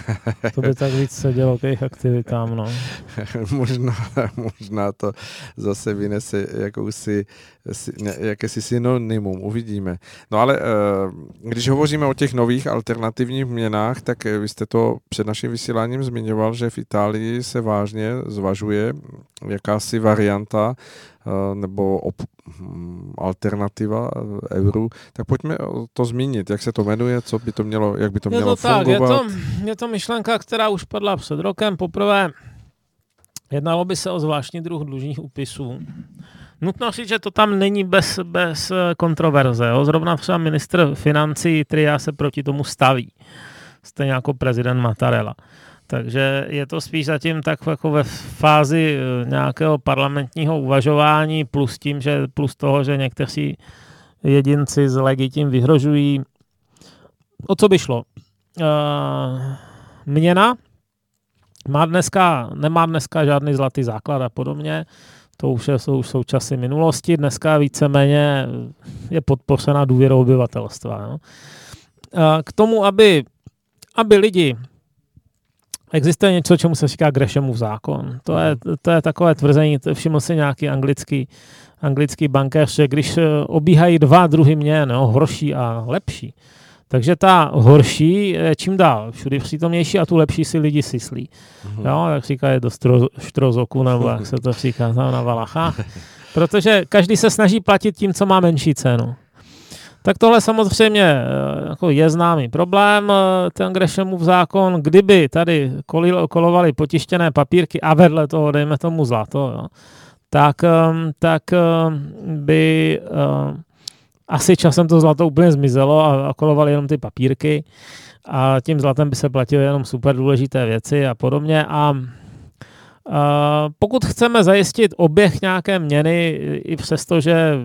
to by tak víc sedělo k jejich aktivitám, no. možná, možná to zase vynese jakousi, jakési synonymum, uvidíme. No ale eh, když hovoříme o těch nových alternativních měnách, tak vy jste to před naším vysíláním zmiňoval, že v Itálii se vážně zvažuje jakási varianta Eh, nebo op, hm, alternativa eh, euru, tak pojďme to zmínit, jak se to jmenuje, co by to mělo, jak by to je mělo je to fungovat. Tak, je, to, je to myšlenka, která už padla před rokem. Poprvé. Jednalo by se o zvláštní druh dlužních úpisů. Nutno říct, že to tam není bez, bez kontroverze. Jo? Zrovna třeba ministr financí Tria se proti tomu staví. Stejně jako prezident Mattarella. Takže je to spíš zatím tak jako ve fázi eh, nějakého parlamentního uvažování plus tím, že plus toho, že někteří jedinci z legitim vyhrožují. O co by šlo? Uh, měna má dneska, nemá dneska žádný zlatý základ a podobně. To už jsou, jsou časy minulosti. Dneska víceméně je podpořena důvěrou obyvatelstva. No. K tomu, aby, aby lidi Existuje něco, čemu se říká Greshamův zákon. To je, to je takové tvrzení, to všiml si nějaký anglický, anglický bankéř, že když eh, obíhají dva druhy měn, no, horší a lepší, takže ta horší je čím dál všude přítomnější a tu lepší si lidi syslí. Mm-hmm. Jo, tak říká je do štrozoku, nebo jak se to říká na Valachách. Protože každý se snaží platit tím, co má menší cenu. Tak tohle samozřejmě eh, jako je známý problém, eh, ten Greshamův zákon. Kdyby tady kolovali potištěné papírky a vedle toho, dejme tomu zlato, jo, tak, ehm, tak ehm, by ehm, asi časem to zlato úplně zmizelo a, kolovali jenom ty papírky a tím zlatem by se platily jenom super důležité věci a podobně a a pokud chceme zajistit oběh nějaké měny, i přesto, že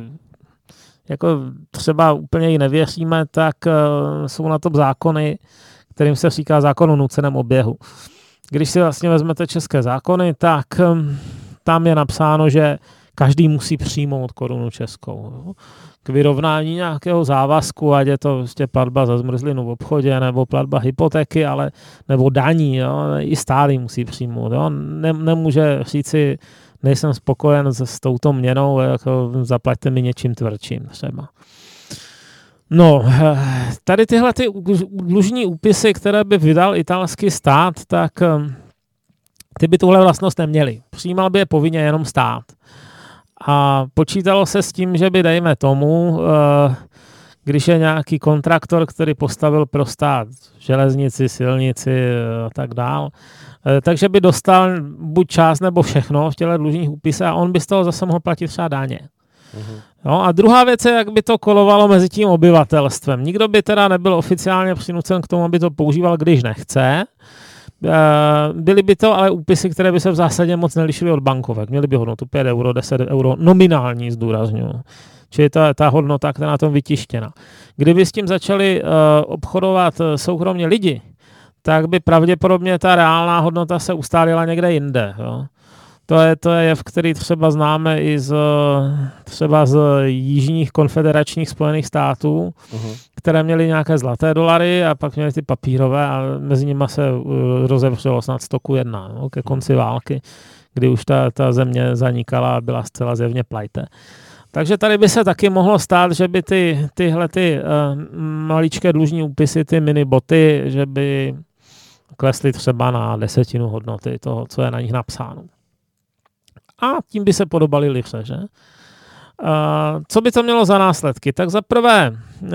jako třeba úplně ji nevěříme, tak uh, jsou na to zákony, kterým se říká zákon o nuceném oběhu. Když si vlastně vezmete české zákony, tak um, tam je napsáno, že každý musí přijmout korunu českou. K vyrovnání nějakého závazku, ať je to vlastně platba za zmrzlinu v obchodě, nebo platba hypotéky, ale, nebo daní, jo, i stálý musí přijmout. Jo. Ne, nemůže říci, nejsem spokojen s, s touto měnou, jako zaplaťte mi něčím tvrdším třeba. No, tady tyhle ty dlužní úpisy, které by vydal italský stát, tak um, ty by tuhle vlastnost neměly. Přijímal by je povinně jenom stát. A počítalo se s tím, že by, dejme tomu, uh, když je nějaký kontraktor, který postavil pro stát železnici, silnici a tak dál, Eh, takže by dostal buď část nebo všechno v těle dlužních úpisech a on by z toho zase mohl platit třeba daně. Uh-huh. No a druhá věc je, jak by to kolovalo mezi tím obyvatelstvem. Nikdo by teda nebyl oficiálně přinucen k tomu, aby to používal, když nechce. Eh, byly by to ale úpisy, které by se v zásadě moc nelišily od bankovek. Měly by hodnotu 5 euro, 10 euro, nominální zdůrazňuji. Čili ta, ta hodnota, která na tom vytištěna. Kdyby s tím začali uh, obchodovat soukromně lidi, tak by pravděpodobně ta reálná hodnota se ustálila někde jinde. Jo. To je, to je jev, který třeba známe i z, třeba z jižních konfederačních spojených států, uh-huh. které měly nějaké zlaté dolary a pak měly ty papírové a mezi nimi se uh, rozevřelo snad stoku jedna no, ke konci války, kdy už ta, ta země zanikala a byla zcela zjevně plajte. Takže tady by se taky mohlo stát, že by ty, tyhle ty uh, maličké dlužní úpisy, ty mini boty, že by klesly třeba na desetinu hodnoty toho, co je na nich napsáno. A tím by se podobali liře, že? Co by to mělo za následky? Tak za prvé, uh,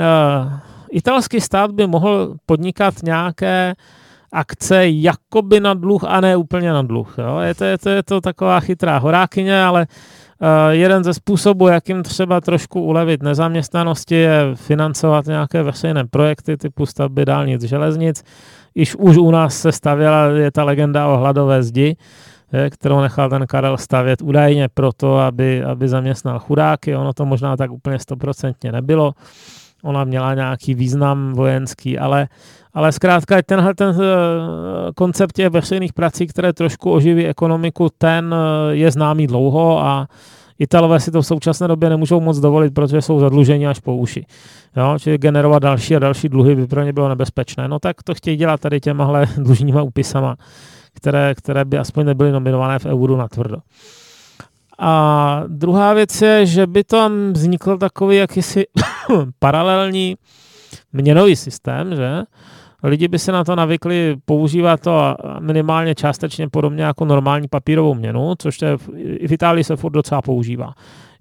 italský stát by mohl podnikat nějaké akce jakoby na dluh a ne úplně na dluh. Jo? Je, to, je, to, je to taková chytrá horákyně, ale uh, jeden ze způsobů, jakým třeba trošku ulevit nezaměstnanosti, je financovat nějaké veřejné projekty typu stavby dálnic, železnic, Již už u nás se stavěla, je ta legenda o hladové zdi, kterou nechal ten Karel stavět údajně proto, aby, aby zaměstnal chudáky. Ono to možná tak úplně stoprocentně nebylo. Ona měla nějaký význam vojenský, ale, ale zkrátka tenhle ten eh, koncept těch veřejných prací, které trošku oživí ekonomiku, ten eh, je známý dlouho a Italové si to v současné době nemůžou moc dovolit, protože jsou zadluženi až po uši. Jo, čili generovat další a další dluhy by pro ně bylo nebezpečné. No tak to chtějí dělat tady těmahle dlužníma úpisama, které, které by aspoň nebyly nominované v euru na tvrdo. A druhá věc je, že by tam vznikl takový jakýsi paralelní měnový systém, že? Lidi by se na to navykli používat to minimálně částečně podobně jako normální papírovou měnu, což je, v Itálii se furt docela používá.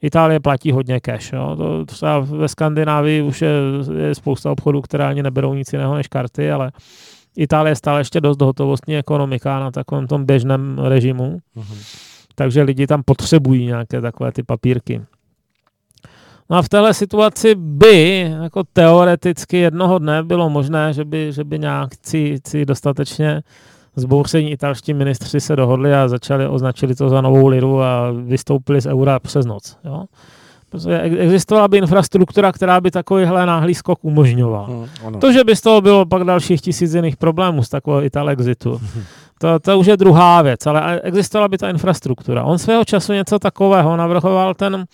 Itálie platí hodně cash. Jo. To třeba ve Skandinávii už je, je spousta obchodů, které ani neberou nic jiného než karty, ale Itálie je stále ještě dost hotovostní ekonomika na takovém tom běžném režimu. Uh-huh. Takže lidi tam potřebují nějaké takové ty papírky. No a v téhle situaci by jako teoreticky jednoho dne bylo možné, že by, že by nějakci dostatečně zbouření italští ministři se dohodli a začali, označili to za novou liru a vystoupili z eura přes noc. Jo? Existovala by infrastruktura, která by takovýhle náhlý skok umožňovala. Hmm, to, že by z toho bylo pak dalších tisíc jiných problémů z takového Italexitu, to, to už je druhá věc, ale existovala by ta infrastruktura. On svého času něco takového navrhoval ten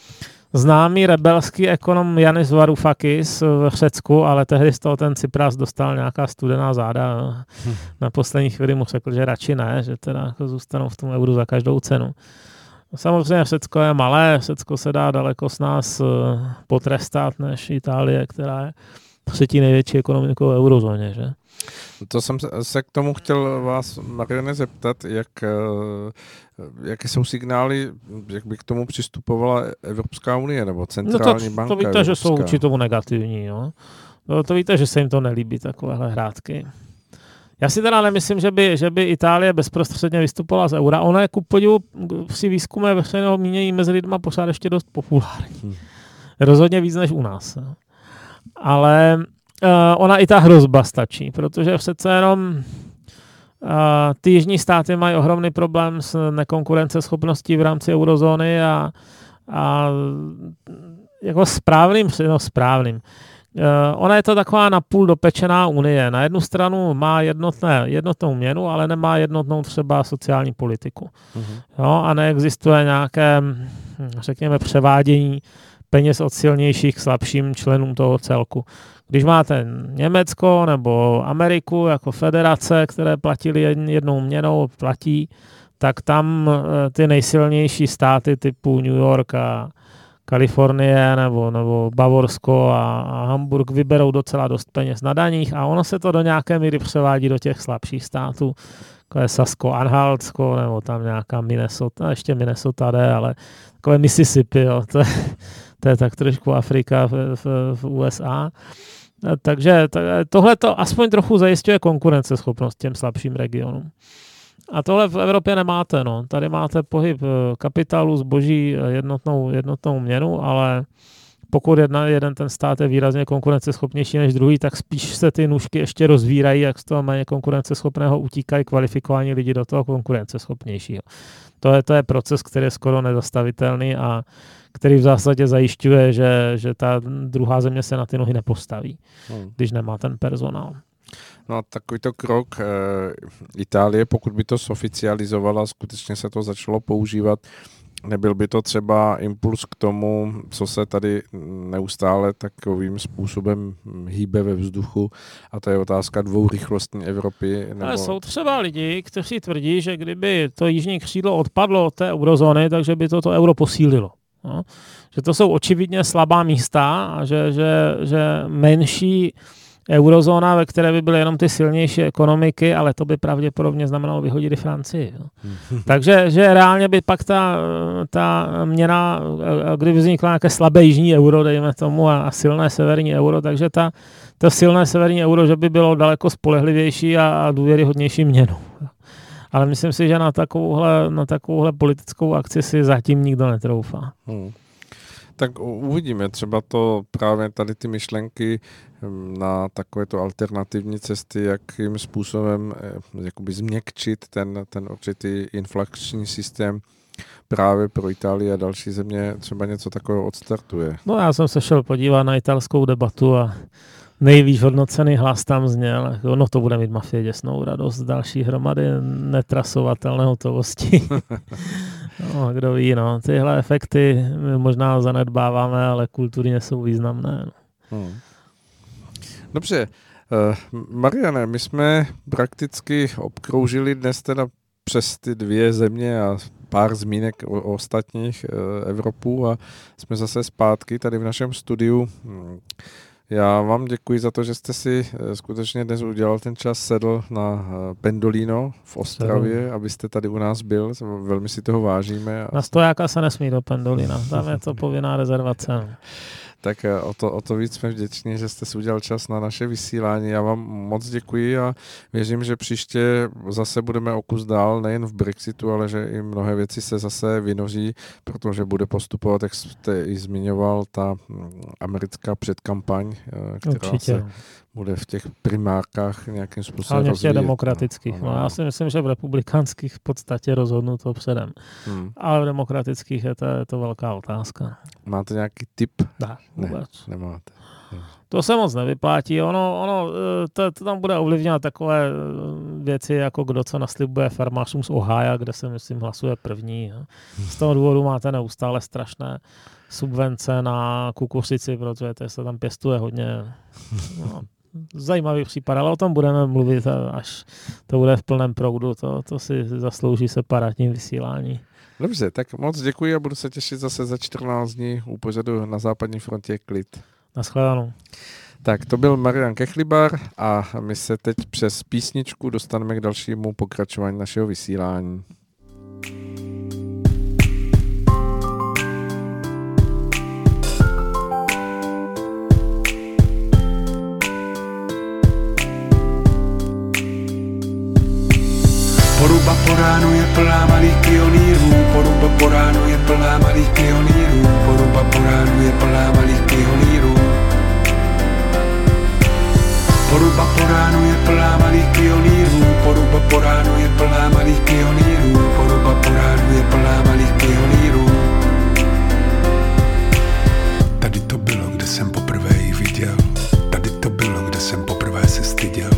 známý rebelský ekonom Janis Varoufakis v Řecku, ale tehdy z toho ten Cypras dostal nějaká studená záda. Hm. Na poslední chvíli mu řekl, že radši ne, že teda jako zůstanou v tom euru za každou cenu. Samozřejmě Řecko je malé, Řecko se dá daleko s nás eh, potrestat než Itálie, která je třetí největší ekonomikou v eurozóně. Že? To jsem se k tomu chtěl vás, Mariane, zeptat, jak, eh, jaké jsou signály, jak by k tomu přistupovala Evropská unie nebo centrální no to, banka To víte, Evropská. že jsou určitě tomu negativní. Jo? No, to víte, že se jim to nelíbí, takovéhle hrátky. Já si teda nemyslím, že by, že by Itálie bezprostředně vystupovala z eura. Ona je ku podivu si výzkumy veřejného mínění mezi lidma pořád ještě dost populární. Hmm. Rozhodně víc než u nás. Ale uh, ona i ta hrozba stačí, protože přece jenom uh, ty jižní státy mají ohromný problém s nekonkurenceschopností v rámci eurozóny a, a jako správným, no správným. Uh, ona je to taková napůl dopečená unie. Na jednu stranu má jednotné, jednotnou měnu, ale nemá jednotnou třeba sociální politiku. Uh-huh. Jo, a neexistuje nějaké, hm, řekněme, převádění peněz od silnějších k slabším členům toho celku. Když máte Německo nebo Ameriku jako federace, které platili jednou měnou, platí, tak tam eh, ty nejsilnější státy typu New York a Kalifornie nebo, nebo Bavorsko a, a Hamburg vyberou docela dost peněz na daních a ono se to do nějaké míry převádí do těch slabších států, jako je Sasko, Anhaltsko nebo tam nějaká Minnesota, ještě Minnesota jde, ale takové Mississippi, jo, to, je, to je tak trošku Afrika v, v, v USA. Takže tohle to aspoň trochu zajišťuje konkurenceschopnost těm slabším regionům. A tohle v Evropě nemáte. No. Tady máte pohyb eh, kapitálu, zboží, eh, jednotnou, jednotnou měnu, ale pokud jedna, jeden ten stát je výrazně konkurenceschopnější než druhý, tak spíš se ty nůžky ještě rozvírají, jak z toho méně konkurenceschopného utíkají kvalifikovaní lidi do toho konkurenceschopnějšího. To je, to je proces, který je skoro nezastavitelný a který v zásadě zajišťuje, že, že ta druhá země se na ty nohy nepostaví, hmm. když nemá ten personál. No a takovýto krok e, Itálie, pokud by to soficializovala, skutečně se to začalo používat, nebyl by to třeba impuls k tomu, co se tady neustále takovým způsobem hýbe ve vzduchu a to je otázka dvourychlostní Evropy? Nebo... Ale jsou třeba lidi, kteří tvrdí, že kdyby to jižní křídlo odpadlo od té eurozóny, takže by to to euro posílilo. No? Že to jsou očividně slabá místa a že, že, že menší eurozóna, ve které by byly jenom ty silnější ekonomiky, ale to by pravděpodobně znamenalo vyhodit i Francii. Jo. Takže že reálně by pak ta, ta měna, kdyby vznikla nějaké slabé jižní euro, dejme tomu, a silné severní euro, takže ta, to silné severní euro, že by bylo daleko spolehlivější a, a důvěryhodnější měnu. Ale myslím si, že na takovouhle, na takovouhle politickou akci si zatím nikdo netroufá. Hmm. Tak uvidíme, třeba to právě tady ty myšlenky na takovéto alternativní cesty, jakým způsobem eh, jakoby změkčit ten, ten určitý inflační systém právě pro Itálii a další země třeba něco takového odstartuje. No já jsem se šel podívat na italskou debatu a nejvíc hodnocený hlas tam zněl, no to bude mít mafie děsnou radost, další hromady netrasovatelné hotovosti. no, kdo ví, no, tyhle efekty my možná zanedbáváme, ale kulturně jsou významné. No. Hmm. Dobře, uh, Mariane, my jsme prakticky obkroužili dnes teda přes ty dvě země a pár zmínek o, o ostatních uh, Evropu a jsme zase zpátky tady v našem studiu. Hmm. Já vám děkuji za to, že jste si eh, skutečně dnes udělal ten čas, sedl na eh, Pendolino v Ostravě, abyste tady u nás byl. Velmi si toho vážíme. Na stojáka se nesmí do Pendolina, tam je to povinná rezervace tak eh, o to, o to víc jsme vděční, že jste si udělal čas na naše vysílání. Já vám moc děkuji a věřím, že příště zase budeme o kus dál, nejen v Brexitu, ale že i mnohé věci se zase vynoří, protože bude postupovat, jak jste i zmiňoval, ta hm, americká předkampaň, eh, která Určitě. se bude v těch primárkách nějakým způsobem Hlavně v těch demokratických. No, no, já si myslím, že v republikánských v podstatě rozhodnu to předem. Hmm. Ale v demokratických je to, je to velká otázka. Máte nějaký tip? Ne, vůbec. Ne, nemáte. To se moc nevyplatí. Ono, ono eh, to, to tam bude ovlivňovat takové eh, věci, jako kdo co naslibuje farmářům z Ohio, kde se, myslím, hlasuje první. Z toho důvodu máte neustále strašné subvence na kukuřici, protože to se tam pěstuje hodně. No, zajímavý případ, ale o tom budeme mluvit, až to bude v plném proudu. To, to si zaslouží separátní vysílání. Dobře, tak moc děkuji a budu se těšit zase za 14 dní u pořadu na západní frontě klid. Naschledanou. Tak to byl Marian Kechlibar a my se teď přes písničku dostaneme k dalšímu pokračování našeho vysílání. Plná malých pionýrů, poruba po ránu je plná malých pionýrů, poruba po ránu je plná malých pionýrů. Poruba po ránu je plná malých pionýrů, poruba po ránu je plná malých pionýrů, poruba po ránu je plná malých pionýrů. Tady to bylo, kde jsem poprvé ji viděl, tady to bylo, kde jsem poprvé se styděl,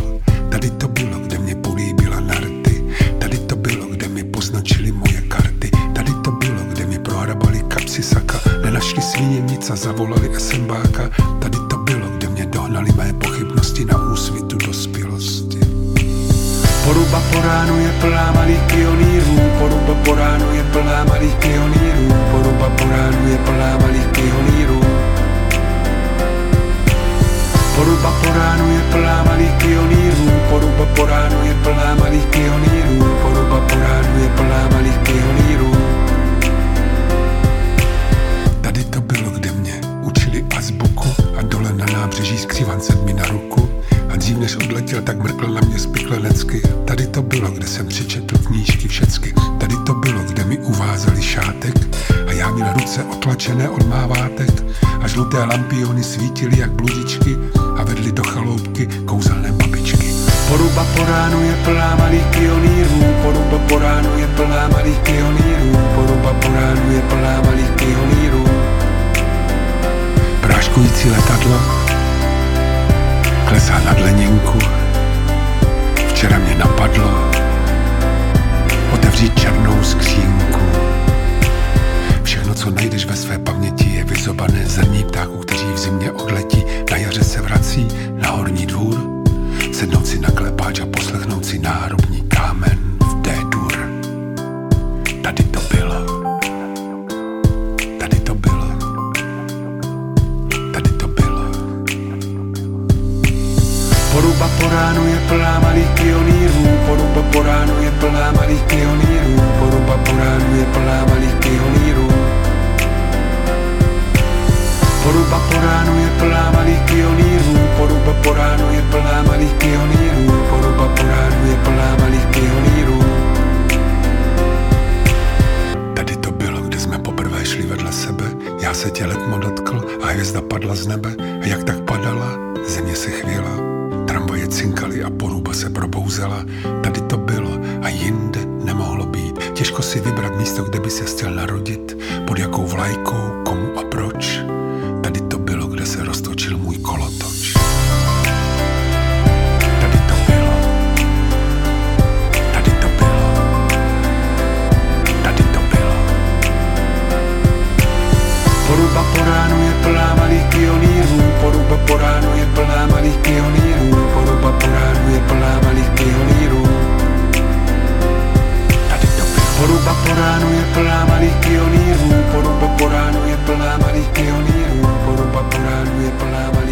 a zavolali SMBáka, tady to bylo, kde mě dohnali mé pochybnosti na úsvitu dospělosti. Poruba po ránu je plná malých pionýrů, poruba po ránu je plná malých pionýrů, poruba po ránu je plná malých pionýrů. Poruba po ránu je plná malých pionýrů, poruba po ránu je plná malých pionýrů, poruba po ránu je plná malých pionýrů. Nábřeží skřívan mi na ruku. A dřív než odletěl, tak mrkl na mě spiklenecky. Tady to bylo, kde jsem přečetl knížky všecky. Tady to bylo, kde mi uvázali šátek a já měl ruce otlačené od mávátek a žluté lampiony svítily jak bludičky a vedly do chaloupky kouzelné babičky. Poruba po ránu je plná malých pionýrů, poruba po ránu je plná malých pionýrů, poruba po ránu je plná malých pionýrů. Práškující letadlo klesá nad leninku. Včera mě napadlo otevřít černou skřínku. Všechno, co najdeš ve své paměti, je vyzobané zrní ptáků, kteří v zimě odletí, na jaře se vrací na horní dvůr, sednout si na klepáč a poslechnout si náhrobní kámen v D-dur. Tady to bylo. Plná malých pionýrů, poruba po ránu je plná malých pionýrů, poruba po ránu je plná malých pionýrů. Poruba po ránu je plná malých pionýrů, poruba po ránu je plná malých pionýrů, poruba po ránu je plná malých pionýrů. Tady to bylo, kde jsme poprvé šli vedle sebe, já se tě letmo dotkl a hvězda padla z nebe. A jak tak padala, země se chvěla, cinkali a poruba se probouzela. Tady to bylo a jinde nemohlo být. Těžko si vybrat místo, kde by se chtěl narodit, pod jakou vlajkou, komu a proč. Tady to bylo, kde se roztočil můj kolotoč. Tady to bylo. Tady to bylo. Tady to bylo. Poruba po ránu je plná malých pionýrů, poruba po ránu je porano yapılamar iki oniru Porumba porano yapılamar iki oniru Porumba porano yapılamar